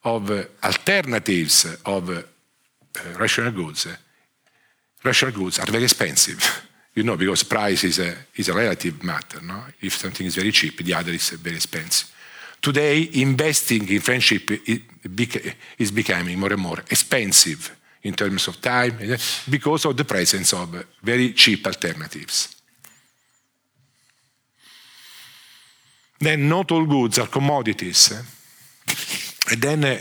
of uh, alternatives of uh, relational goods, relational goods are very expensive. you know, because price is a, is a relative matter. No? If something is very cheap, the other is very expensive. Today, investing in friendship is becoming more and more expensive in terms of time eh, because of the presence of very cheap alternatives. Then, not all goods are commodities. Eh? And then uh,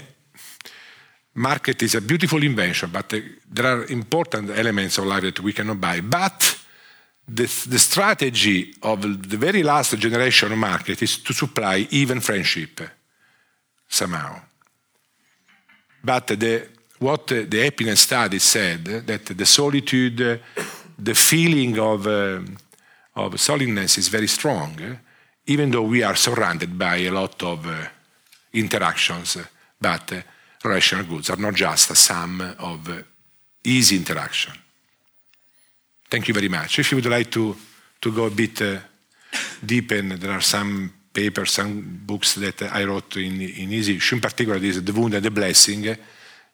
market is a beautiful invention, but there are important elements of life that we cannot buy. But the, the strategy of the very last generation of market is to supply even friendship somehow. But the, what the happiness study said that the solitude, the feeling of, uh, of solidness is very strong, even though we are surrounded by a lot of uh, interactions. But uh, relational goods are not just a sum of uh, easy interaction. Thank you very much. If you would like to, to go a bit uh, deep, there are some papers, some books that I wrote in, in easy, in particular, this The Wound and the Blessing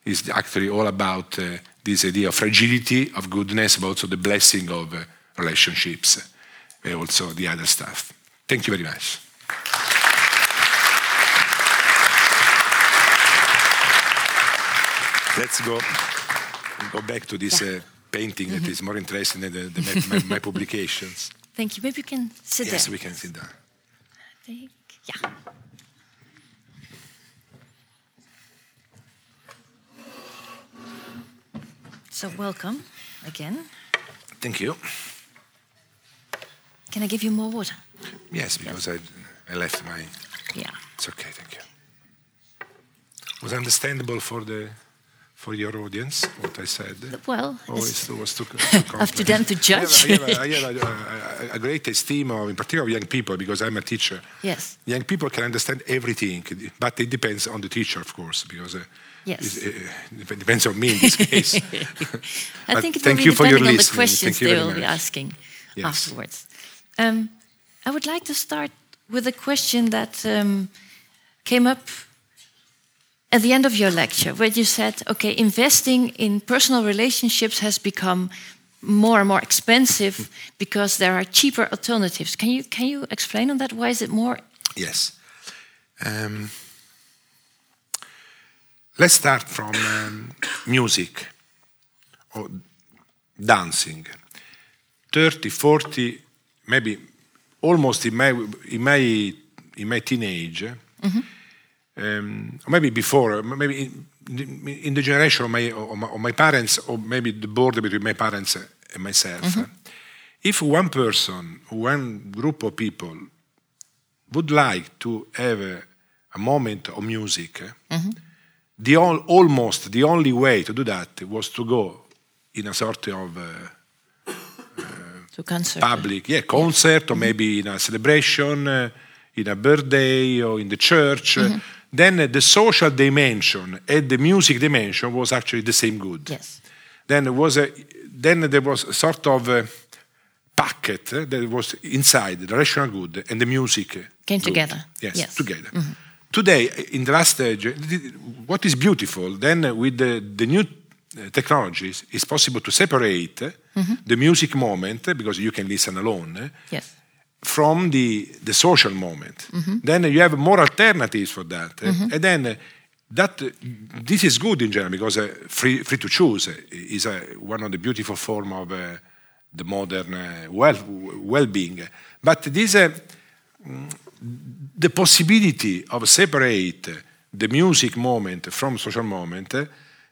is actually all about uh, this idea of fragility, of goodness, but also the blessing of uh, relationships, and also the other stuff. Thank you very much. Let's go go back to this uh, painting mm -hmm. that is more interesting than the, the, my, my, my, publications. Thank you. Maybe you can sit yes, there. Yes, we can sit down. Yeah. So welcome again. Thank you. Can I give you more water? Yes, because. I, I left my. Yeah. It's okay. Thank you. Was understandable for the for your audience what I said? Well, or it was too, too up to them to judge. I have, I have, I have a, a, a, great esteem of, in particular, of young people because I'm a teacher. Yes. Young people can understand everything, but it depends on the teacher, of course, because. Uh, Yes. It, depends on me in this case. I think it will be depending on the questions they will be asking yes. afterwards. Um, I would like to start with a question that um, came up at the end of your lecture, where you said, okay, investing in personal relationships has become more and more expensive because there are cheaper alternatives. Can you, can you explain on that? Why is it more? Yes. Um, let's start from um, music or dancing. 30, 40, maybe almost in my, in my, in my teenage, mm -hmm um, or maybe before, maybe in, in the generation of my, of my, of my parents, or maybe the border between my parents and myself. Mm-hmm. If one person, one group of people would like to have a, a moment of music, mm-hmm. The all, almost the only way to do that was to go in a sort of uh, uh, concert. public, yeah, concert, or maybe in a celebration, uh, in a birthday, or in the church. Mm-hmm then the social dimension and the music dimension was actually the same good. Yes. Then there was a, then there was a sort of a packet that was inside the relational good and the music came good. together. Yes, yes. together. Mm-hmm. Today, in the last stage, what is beautiful then with the, the new technologies, it's possible to separate mm-hmm. the music moment because you can listen alone. Yes from the, the social moment. Mm-hmm. Then you have more alternatives for that. Mm-hmm. And then that this is good in general because uh, free, free to choose is uh, one of the beautiful form of uh, the modern uh, well, well-being. But this, uh, the possibility of separate the music moment from social moment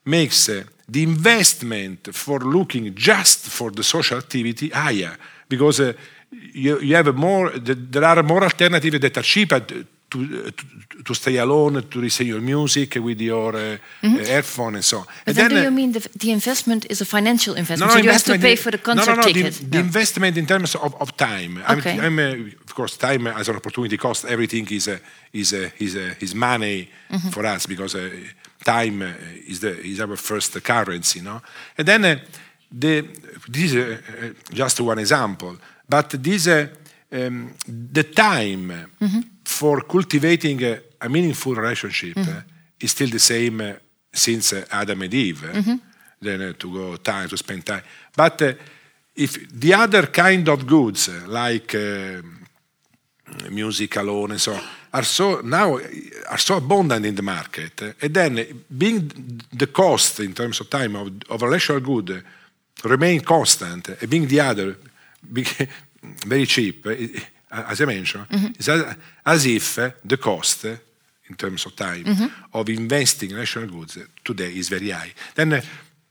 makes the investment for looking just for the social activity higher. Because uh, you, you have more, there are more alternatives that are cheaper to, to, to, stay alone, to listen your music with your uh, mm-hmm. uh, earphone and so on. But and then, then, do you mean the, the, investment is a financial investment? No, so you have to pay for the concert no, no, no, ticket? The, the investment in terms of, of time. Okay. I'm, I'm uh, of course, time as an opportunity cost. Everything is uh, is uh, is, is money mm-hmm. for us because time is the is our first currency, no? And then the, this is just one example. But this, uh, um, the time mm-hmm. for cultivating a, a meaningful relationship mm-hmm. uh, is still the same uh, since uh, Adam and Eve. Mm-hmm. Then uh, to go time to spend time. But uh, if the other kind of goods like music alone and so on, are so now are so abundant in the market, and then being the cost in terms of time of, of a relational good remain constant, and being the other very cheap, eh, as I mentioned, mm-hmm. it's as, as, if eh, the cost, in in terms of time mm-hmm. of investing in national goods today is very high. Then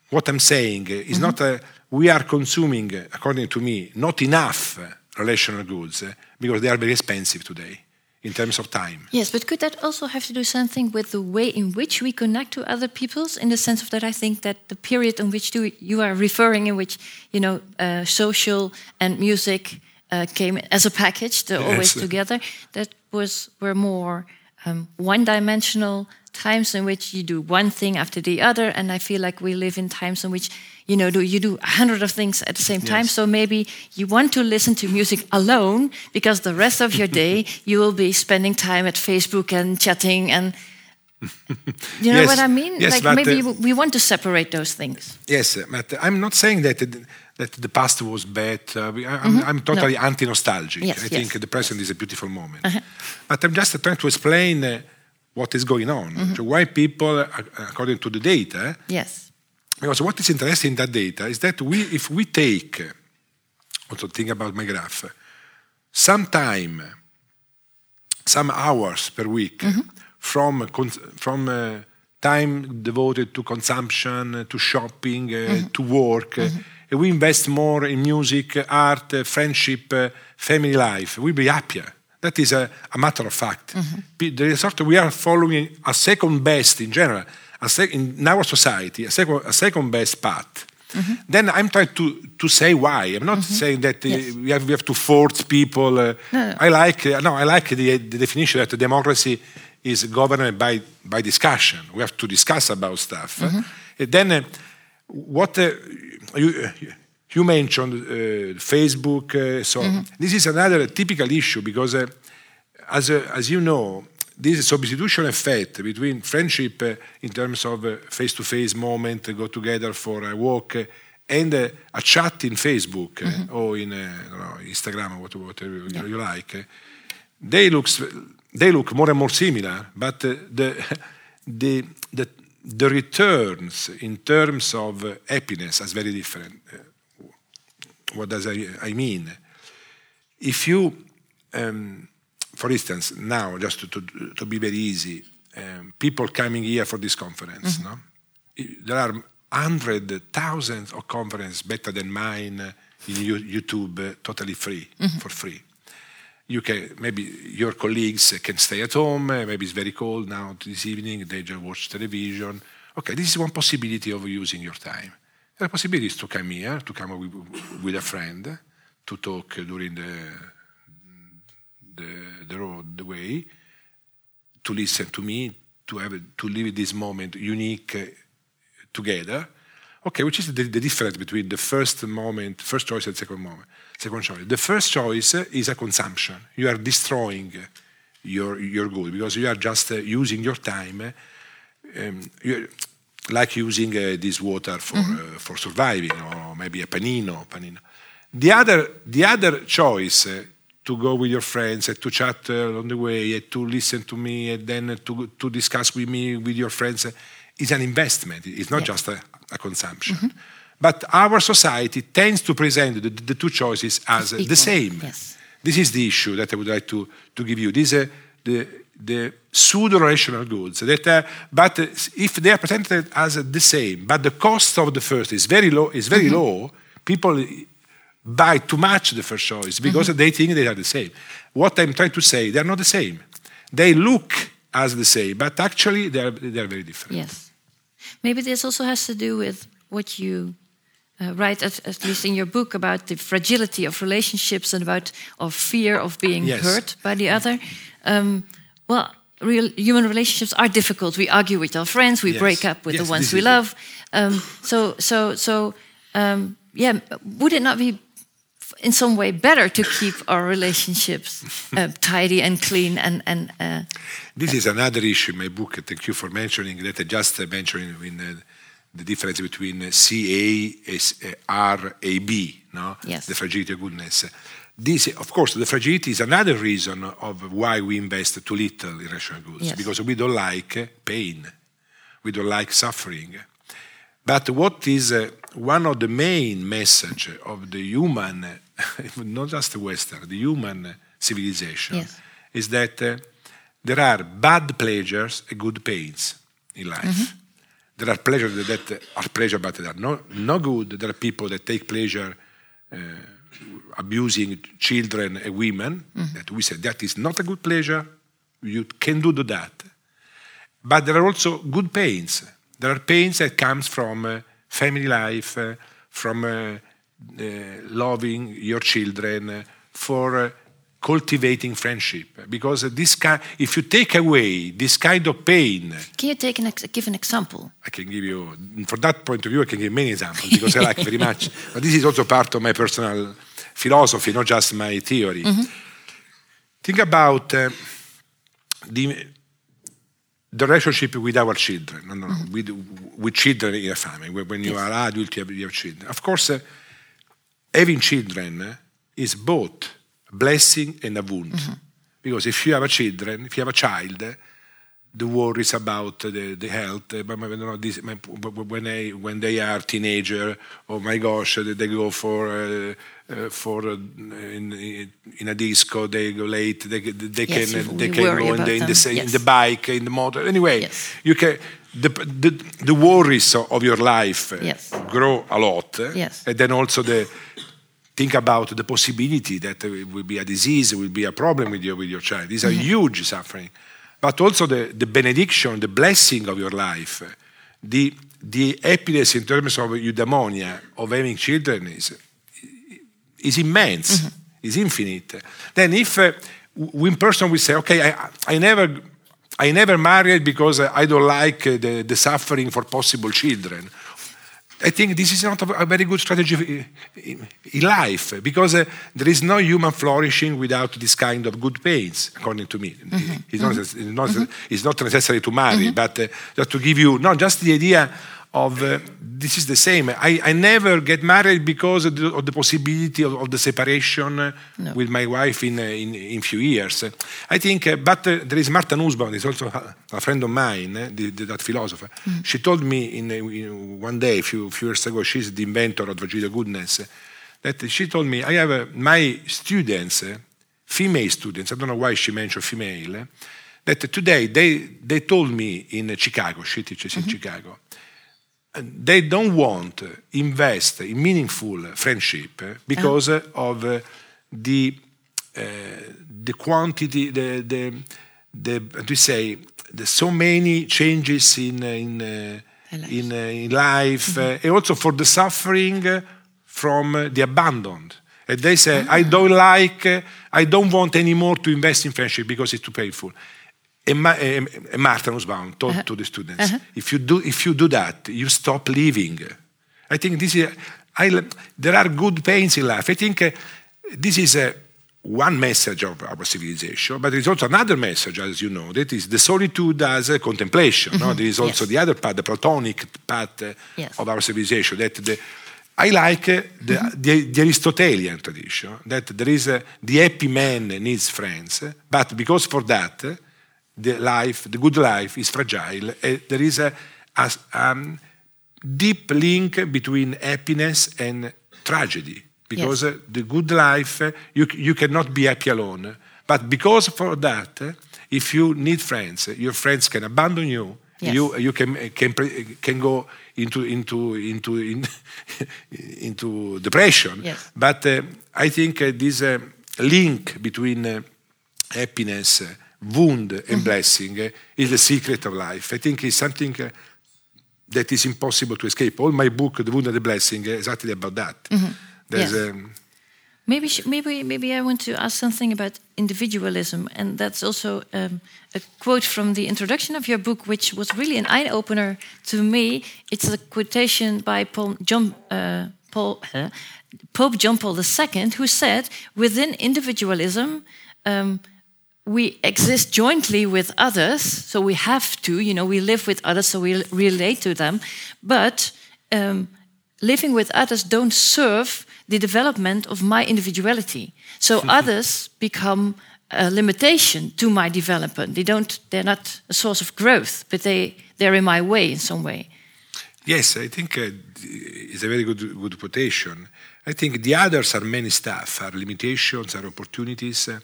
what I'm saying is mm-hmm. not uh, we are consuming, according to me, not enough relational goods because they are very expensive today in terms of time. Yes, but could that also have to do something with the way in which we connect to other peoples? In the sense of that, I think that the period in which do, you are referring, in which you know, uh, social and music uh, came as a package, they're always together. That was were more um, one-dimensional times in which you do one thing after the other, and I feel like we live in times in which you know do you do a hundred of things at the same time. Yes. So maybe you want to listen to music alone because the rest of your day you will be spending time at Facebook and chatting and. You know Yes, what I mean? yes, like maybe uh, we want to separate those things. Yes, uh, but I'm not saying that it- that the past was bad. Uh, we- I- I'm, I'm totally anti-nostalgic. Yes, I yes. think the present is a beautiful moment. But I'm just trying to explain uh, what is going on. So why people, uh, according to the data, Yes. because what is interesting in that data is that we, if we take, also think about my graph, some time, some hours per week from cons- from uh, time devoted to consumption, to shopping, uh, to work, and we invest more in music, art, friendship, family life, we'll be happier. That is a, a matter of fact. P- The result we are following a second best in general, a sec- in our society, a second, a second best path. Then I'm trying to, to say why. I'm not saying that uh, Yes. we, have, we have to force people. Uh, No, no. I like uh, no, I like the, the definition that democracy is governed by by discussion. We have to discuss about stuff. And then uh, what uh, you you mentioned uh, Facebook. Uh, so this is another typical issue because uh, as uh, as you know. This substitution effect between friendship uh, in terms of uh, face-to-face moment, go together for a walk, and uh, a chat in Facebook uh, or in uh, know, Instagram or whatever, whatever you- you like, they looks they look more and more similar, but uh, the the the returns in terms of happiness is very different. Uh, what does I, I mean? If you, um, for instance, now just to, to, to be very easy, um, people coming here for this conference, no? There are hundred thousands of conferences better than mine in YouTube, uh, totally free for free you can maybe your colleagues can stay at home uh, maybe it's very cold now this evening they just watch television. Okay this is one possibility of using your time. The possibility is to come here to come with, with a friend to talk during the the, the road the way to listen to me to have to live this moment unique uh, together. Okay which is the, the difference between the first moment first choice and second moment second choice. The first choice is a consumption. You are destroying your your good because you are just uh, using your time um, like using uh, this water for uh, for surviving or maybe a panino panino. The other the other choice to go with your friends and to chat uh, on the way and to listen to me and then to to discuss with me with your friends uh, is an investment. It's not just a, a consumption but our society tends to present the, the two choices as uh, Equal, the same yes. this is the issue that I would like to, to give you. These are uh, the, the pseudo-relational goods. That are, but uh, if they are presented as the same, but the cost of the first is very low, is very mm-hmm. low, people buy too much the first choice because mm-hmm. they think they are the same. What I'm trying to say, they are not the same. They look as the same, but actually they are, they are very different. Yes. Maybe this also has to do with what you uh, write, at, at least in your book, about the fragility of relationships and about of fear of being Yes. hurt by the other. Um, well, real human relationships are difficult. We argue with our friends. We Yes. break up with Yes, the ones we love. Um, so, so, so, um, yeah. Would it not be in some way better to keep our relationships uh, tidy and clean and and uh, This is another issue in my book. Thank you for mentioning that I just mentioned in uh, the difference between CA uh, no? Yes. the fragility of goodness. This, of course, the fragility is another reason of why we invest too little in relational goods, Yes. because we don't like pain, we don't like suffering. But what is uh, one of the main message of the human, not just the Western, the human civilization, Yes. is that uh, there are bad pleasures and good pains in life. There are pleasures that, are pleasure, but they are no, no good. There are people that take pleasure uh, abusing children and women. That we say that is not a good pleasure. You can do that. But there are also good pains. There are pains that comes from uh, family life, uh, from uh, uh, loving your children, uh, for cultivating friendship. Because this kind, if you take away this kind of pain, Can you take an ex- give an example? I can give you, from that point of view, I can give many examples because I like very much. But this is also part of my personal philosophy, not just my theory. Think about uh, the, the relationship with our children, no, no, no, with, with children in a family. When you are adult, you have, you have children. Of course, uh, having children uh, is both blessing and a wound. Because if you have a children, if you have a child, the worries about the, the health, but I don't this, my- when, they, when they are teenager, oh my gosh, they go for uh, uh, for uh, in, in a disco, they go late, they, they Yes, can they can go in the, in, the, sa- in the bike, in the motor. Anyway, Yes. you can the, the, the worries of your life Yes. grow a lot, Yes. and then also the think about the possibility that it will be a disease, it will be a problem with your with your child. These are huge suffering, but also the, the benediction, the blessing of your life, the the happiness in terms of eudaimonia of having children is is immense, is infinite. Then if uh, one person will say, okay, I, I never, I never married because I don't like uh, the, the suffering for possible children. I think this is not a, very good strategy in, life because uh, there is no human flourishing without this kind of good pains, according to me. It's, not, it's, not, it's not necessary to marry, but uh, just to give you, not just the idea of uh, this is the same. I, I never get married because of the, of the possibility of, of the separation uh, No. with my wife in, uh, in in few years. I think, uh, but uh, there is Martha Nussbaum, is also a, friend of mine, uh, the, the, that philosopher. She told me in, in one day, a few, few years ago, she's the inventor of Fragility of Goodness, that she told me, I have my students, female students, I don't know why she mentioned female, that today they, they told me in Chicago, she teaches in Chicago, they don't want to invest in meaningful friendship uh, because uh, of uh, the uh, the quantity the the the you say the so many changes in in uh, in, in life uh, and also for the suffering from the abandoned. And they say I don't like I don't want anymore to invest in friendship because it's too painful and, Ma- and and Martha Nussbaum told to the students, if you do if you do that, you stop living. I think this is. I, there are good pains in life. I think uh, this is uh, one message of our civilization, but there is also another message, as you know, that is the solitude as a contemplation. No? There is also Yes. the other part, the Platonic part uh, Yes. of our civilization. That the, I like uh, the, the, the Aristotelian tradition that there is uh, the happy man needs friends, uh, but because for that uh, the life, the good life, is fragile. Uh, there is a, a um, deep link between happiness and tragedy because Yes. uh, the good life uh, you, you cannot be happy alone. But because for that, if you need friends, your friends can abandon you. Yes. You you can can can go into into into in, into depression. Yes. But uh, I think uh, this uh, link between happiness, wound, and blessing uh, is the secret of life. I think it's something uh, that is impossible to escape. All my book, The Wound and the Blessing, is exactly about that. There's Yes. um, Maybe, maybe, maybe I want to ask something about individualism, and that's also um, a quote from the introduction of your book, which was really an eye opener to me. It's a quotation by Paul John, uh, Paul, uh, Pope John Paul II, who said, "Within individualism." Um, we exist jointly with others, so we have to, you know, we live with others, so we relate to them. But um, living with others don't serve the development of my individuality. So others become a limitation to my development. They don't. They're not a source of growth, but they they're in my way in some way. Yes, I think uh, it's a very good, good quotation. I think the others are many stuff, are limitations, are opportunities. Uh,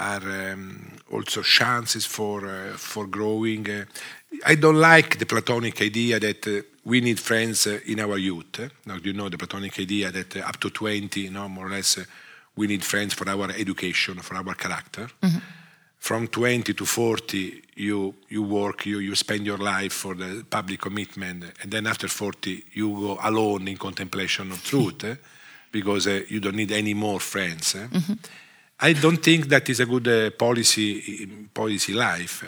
are um, also chances for uh, for growing. Uh, I don't like the Platonic idea that uh, we need friends uh, in our youth. Now you know the Platonic idea that uh, up to 20, you know, more or less, uh, we need friends for our education, for our character. Mm-hmm. From 20 to 40, you you work, you you spend your life for the public commitment, and then after 40, you go alone in contemplation of truth, because you don't need any more friends. Mm-hmm. I don't think that is a good uh, policy policy life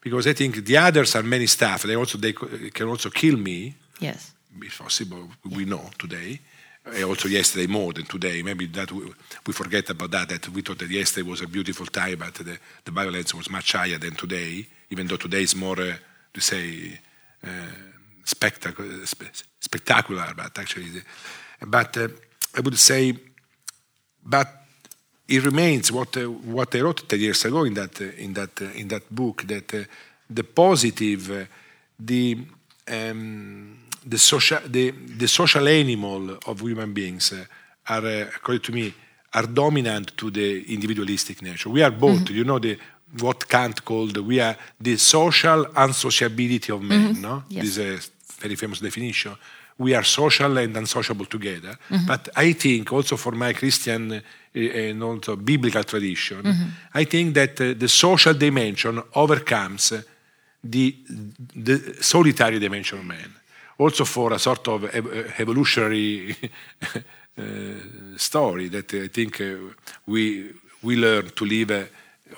because I think the others are many stuff. They also they can also kill me. Yes, it's possible. We know today. Uh, also yesterday more than today. Maybe that we, we, forget about that. That we thought that yesterday was a beautiful time, but the, the violence was much higher than today. Even though today is more, uh, to say, uh, spectacular, spectacular, but actually, but uh, I would say, but it remains what uh, what I wrote ten years ago in that uh, in that uh, in that book that uh, the positive, uh, the um, the social the, the social animal of human beings uh, are according to me are dominant to the individualistic nature. We are both. Mm-hmm. You know the what Kant called we are the social unsociability of men. Mm-hmm. No, yes. this is a very famous definition. We are social and unsociable together. Mm-hmm. But I think also for my Christian and also biblical tradition, mm-hmm. I think that uh, the social dimension overcomes the, the solitary dimension of man. Also for a sort of evolutionary uh, story that I think we we learn to live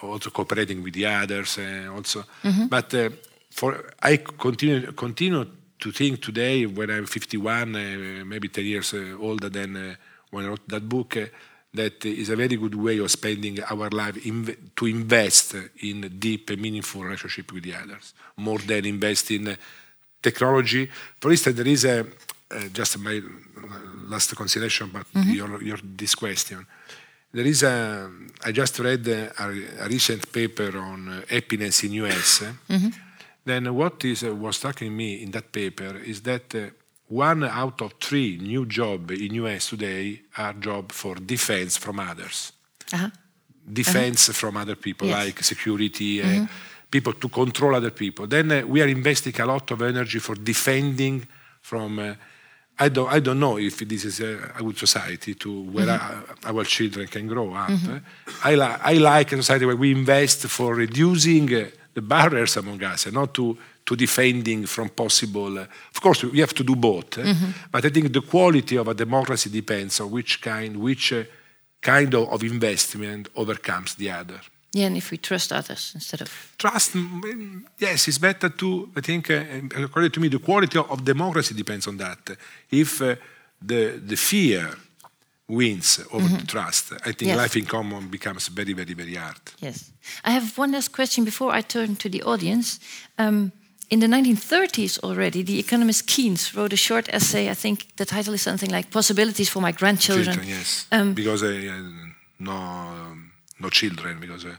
also cooperating with the others also. Mm-hmm. But uh, for I continue continue to think today when I'm 51, uh, maybe 10 years older than when I wrote that book that is a very good way of spending our life in, to invest in deep and meaningful relationship with the others, more than invest in technology. For instance, there is a uh, just my last consideration about mm-hmm. your, your this question. There is a I just read a, a recent paper on happiness in US. Mm-hmm. Then what is uh, was striking me in that paper is that. Uh, one out of three new jobs in US today are jobs for defense from others. Uh-huh. Defense uh-huh. from other people, yes. like security, uh, mm-hmm. people to control other people. Then uh, we are investing a lot of energy for defending from. Uh, I don't, I don't know if this is a, a good society to where mm-hmm. our, our children can grow up. Mm-hmm. I, li- I like a society where we invest for reducing uh, the barriers among us and not to to defending from possible. Uh, of course, we have to do both, uh, mm-hmm. but I think the quality of a democracy depends on which kind, which uh, kind of, of, investment overcomes the other. Yeah, and if we trust others instead of trust, mm, yes, it's better to. I think, uh, according to me, the quality of, democracy depends on that. If the the fear wins over mm-hmm. trust, I think yes. life in common becomes very, very, very hard. Yes. I have one last question before I turn to the audience. Um, in the 1930s already, the economist Keynes wrote a short essay. I think the title is something like "Possibilities for My Grandchildren." Children, yes, um, because uh, no, no children, because uh,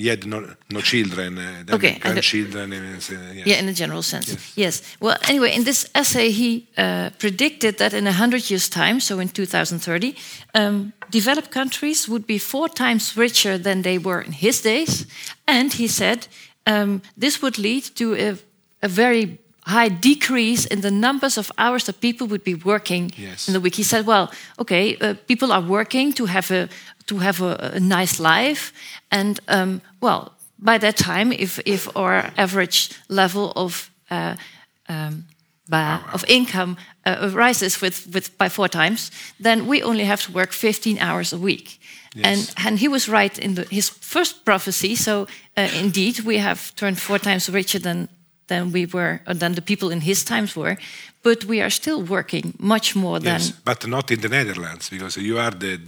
he had no, no children, uh, okay, grandchildren. The, uh, yes. Yeah, in a general sense. Yes. yes. Well, anyway, in this essay, he uh, predicted that in 100 years' time, so in 2030, um, developed countries would be four times richer than they were in his days. And he said um, this would lead to a, a, very high decrease in the numbers of hours that people would be working yes. in the week. He said, "Well, okay, uh, people are working to have a to have a, a nice life, and um, well, by that time, if if our average level of uh, um, by, of income uh, rises with, with by four times, then we only have to work 15 hours a week. Yes. And, and he was right in the, his first prophecy. So uh, indeed, we have turned four times richer than, than we were, or than the people in his times were. But we are still working much more than. yes, than. But not in the Netherlands, because you are the,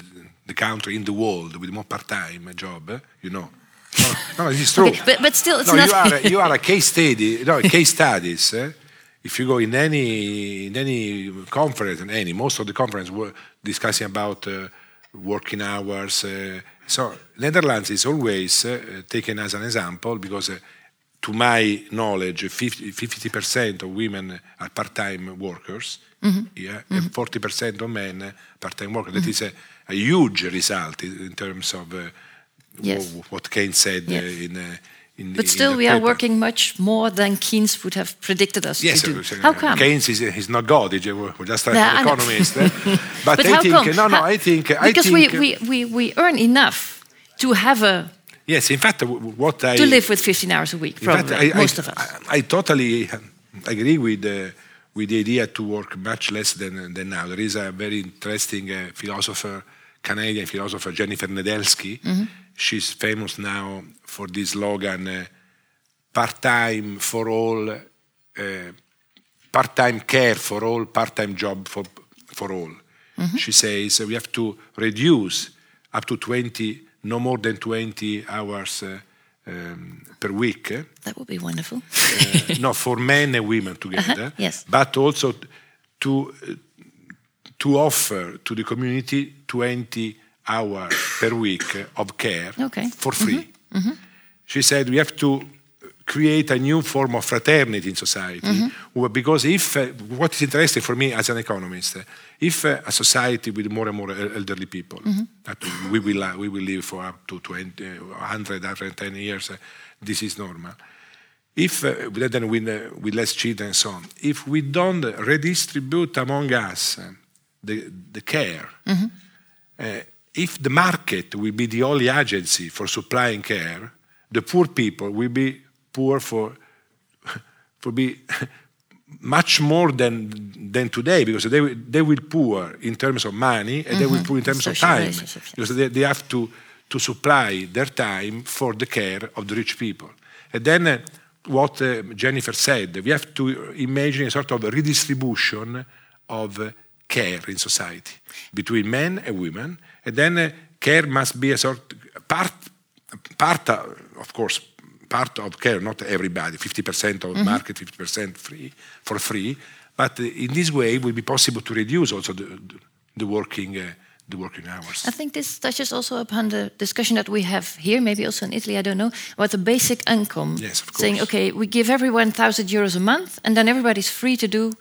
the country in the world with more part-time job. You know. No, no it's true. Okay, but, but still, it's no, not. You are, you are a case study. No, case studies. Eh? If you go in any in any conference, and any most of the conference were discussing about. Uh, working hours. Uh, so Netherlands is always uh, taken as an example because, uh, to my knowledge, 50 percent of women are part-time workers, mm-hmm. yeah, mm-hmm. and 40 percent of men part-time workers. Mm-hmm. That is a, huge result in terms of Yes. what Keynes said uh, in. Uh, in, But in still, we are working much more than Keynes would have predicted us Yes, to do. uh, How come? Keynes is he's not God. He's, uh, we're just an I know. economist. eh? but, But I how think come? no, no. How- I think I because think we, we, we, we earn enough to have a yes. In fact, what I to live with 15 hours a week, in fact, probably I, most I, of us. I, I totally agree with uh, with the idea to work much less than than now. There is a very interesting uh, philosopher, Canadian philosopher Jennifer Nedelsky. Mm-hmm. She's famous now for this slogan. Uh, part-time for all, uh, part-time care for all, part-time job for, for all. She says we have to reduce up to 20, no more than 20 hours uh, um, per week. that would be wonderful. Uh, no, for men and women together. Uh-huh, yes. But also to, to offer to the community 20 hours per week of care Okay. for free. She said we have to create a new form of fraternity in society where- because if uh, what is interesting for me as an economist uh, if uh, a society with more and more elderly people that we will uh, we will live for up to 20 uh, 100 110 years uh, this is normal. If uh, then with, uh, with less children and so on, if we don't redistribute among us uh, the, the care, uh, if the market will be the only agency for supplying care, the poor people will be poor for, for be much more than, than today because they, will- they will poor in terms of money and they will poor in terms of time. because they, they have to, to supply their time for the care of the rich people. And then uh, what uh, Jennifer said, we have to imagine a sort of redistribution of uh, care in society between men and women. And then uh, care must be a sort part, part uh, of course, part of care, not everybody, 50% of market, 50% free, for free. But uh, in this way, it will be possible to reduce also the, the, the working, uh, the working hours. I think this touches also upon the discussion that we have here, maybe also in Italy, I don't know, about the basic income. Yes, of course. Saying, okay, we give everyone 1,000 euros a month, and then everybody's free to do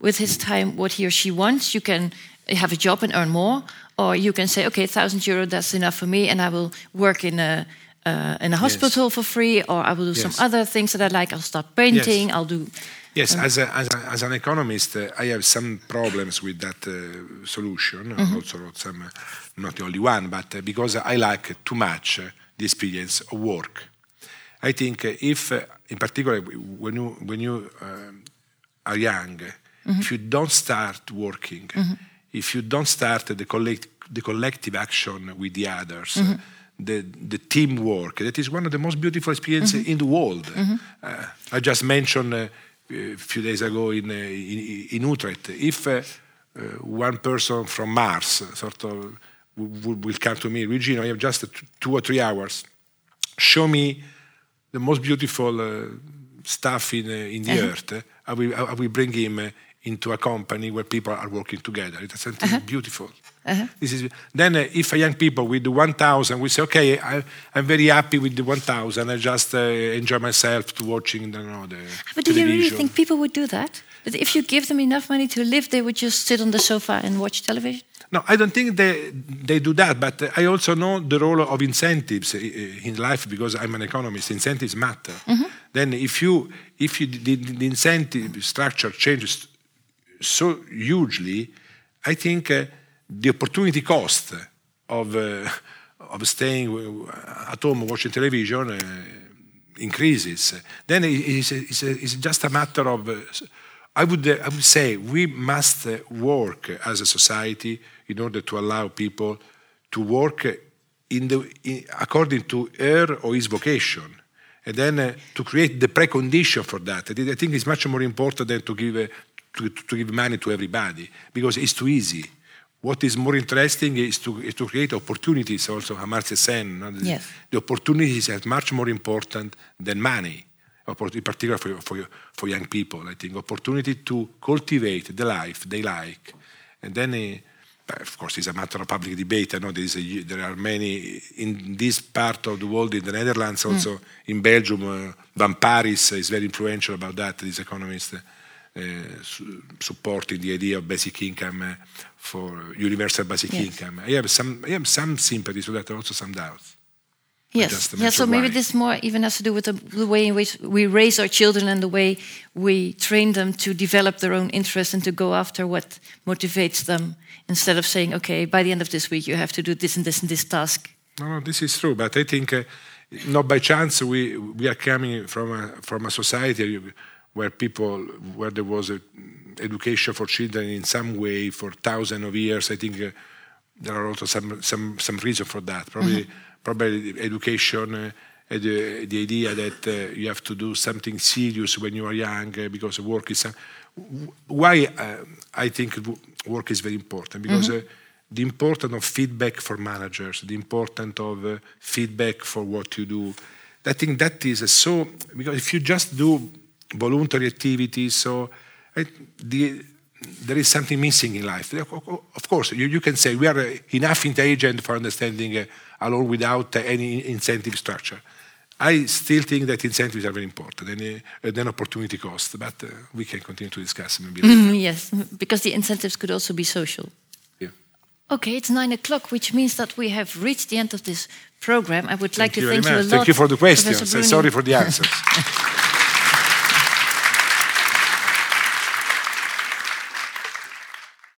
with his time what he or she wants. You can have a job and earn more, or you can say, okay, 1,000 euro, that's enough for me, and I will work in a uh, in a hospital for free, or I will do Yes. some other things that I like. I'll start painting. I'll do. Yes, as, a, as, a, as an economist, uh, I have some problems with that uh, solution. I Also, wrote some, uh, not the only one, but uh, because I like too much uh, the experience of work. I think if, uh, in particular, when you when you um, are young, if you don't start working, if you don't start the collect the collective action with the others. uh, the, the teamwork that is one of the most beautiful experiences in the world. Uh, I just mentioned uh, a few days ago in, uh, in, in Utrecht, if uh, uh, one person from Mars sort of will, will come to me, Regino, I have just two or three hours, show me the most beautiful uh, stuff in, uh, in the earth, uh, I, will, I will bring him into a company where people are working together. It's something uh-huh. beautiful. Uh-huh. This is, then, uh, if a young people with the 1,000 we say, okay, I, I'm very happy with the 1,000. I just uh, enjoy myself to watching, you know, the ah, But do you really think people would do that? That if you give them enough money to live, they would just sit on the sofa and watch television? No, I don't think they, they do that, but I also know the role of incentives eh, eh, in life because I'm an economist. Incentives matter. Mm-hmm. Then, if you if you, the, the incentive structure changes so hugely, I think uh, the opportunity cost of uh, of staying uh, at home watching television uh, increases. Then it's, it's, it's just a matter of. uh, I would, I would say we must work as a society in order to allow people to work in the, in, according to her or his vocation. And then uh, to create the precondition for that. I think- I think it's much more important than to give, uh, to, to give money to everybody because it's too easy. What is more interesting is to, is to create opportunities also, Amartya Sen. no? The- Yes. The opportunities are much more important than money, in particular for, for, for young people. I think opportunity to cultivate the life they like. And then, uh, of course, it's a matter of public debate. I know there, is a, there are many in this part of the world, in the Netherlands, also in Belgium. Uh, Van Parijs is very influential about that. This economist su- supporting the idea of basic income uh, for universal basic Yes. income. I have some, I have some sympathies for that, also some doubts. Yes. Yeah. So maybe why. this more even has to do with the, the way in which we raise our children and the way we train them to develop their own interests and to go after what motivates them, instead of saying, "Okay, by the end of this week, you have to do this and this and this task." No, no, this is true, but I think uh, not by chance we we are coming from a from a society where people where there was a education for children in some way for thousands of years. I think uh, there are also some some some reason for that. Probably probably education. Uh, the, the idea that uh, you have to do something serious when you are young uh, because work is. Uh, why uh, I think work is very important because uh, the importance of feedback for managers, the importance of uh, feedback for what you do. I think that is uh, so because if you just do voluntary activities, so I, the, there is something missing in life. Of course, you, you can say we are enough intelligent for understanding uh, alone without uh, any incentive structure. I still think that incentives are very important and, uh, then opportunity cost, but uh, we can continue to discuss maybe. Mm, yes, because the incentives could also be social. Yeah. Okay, it's nine o'clock, which means that we have reached the end of this program. I would like Thank you to thank you a lot. Thank you for the questions Professor and Bruni. sorry for the answers.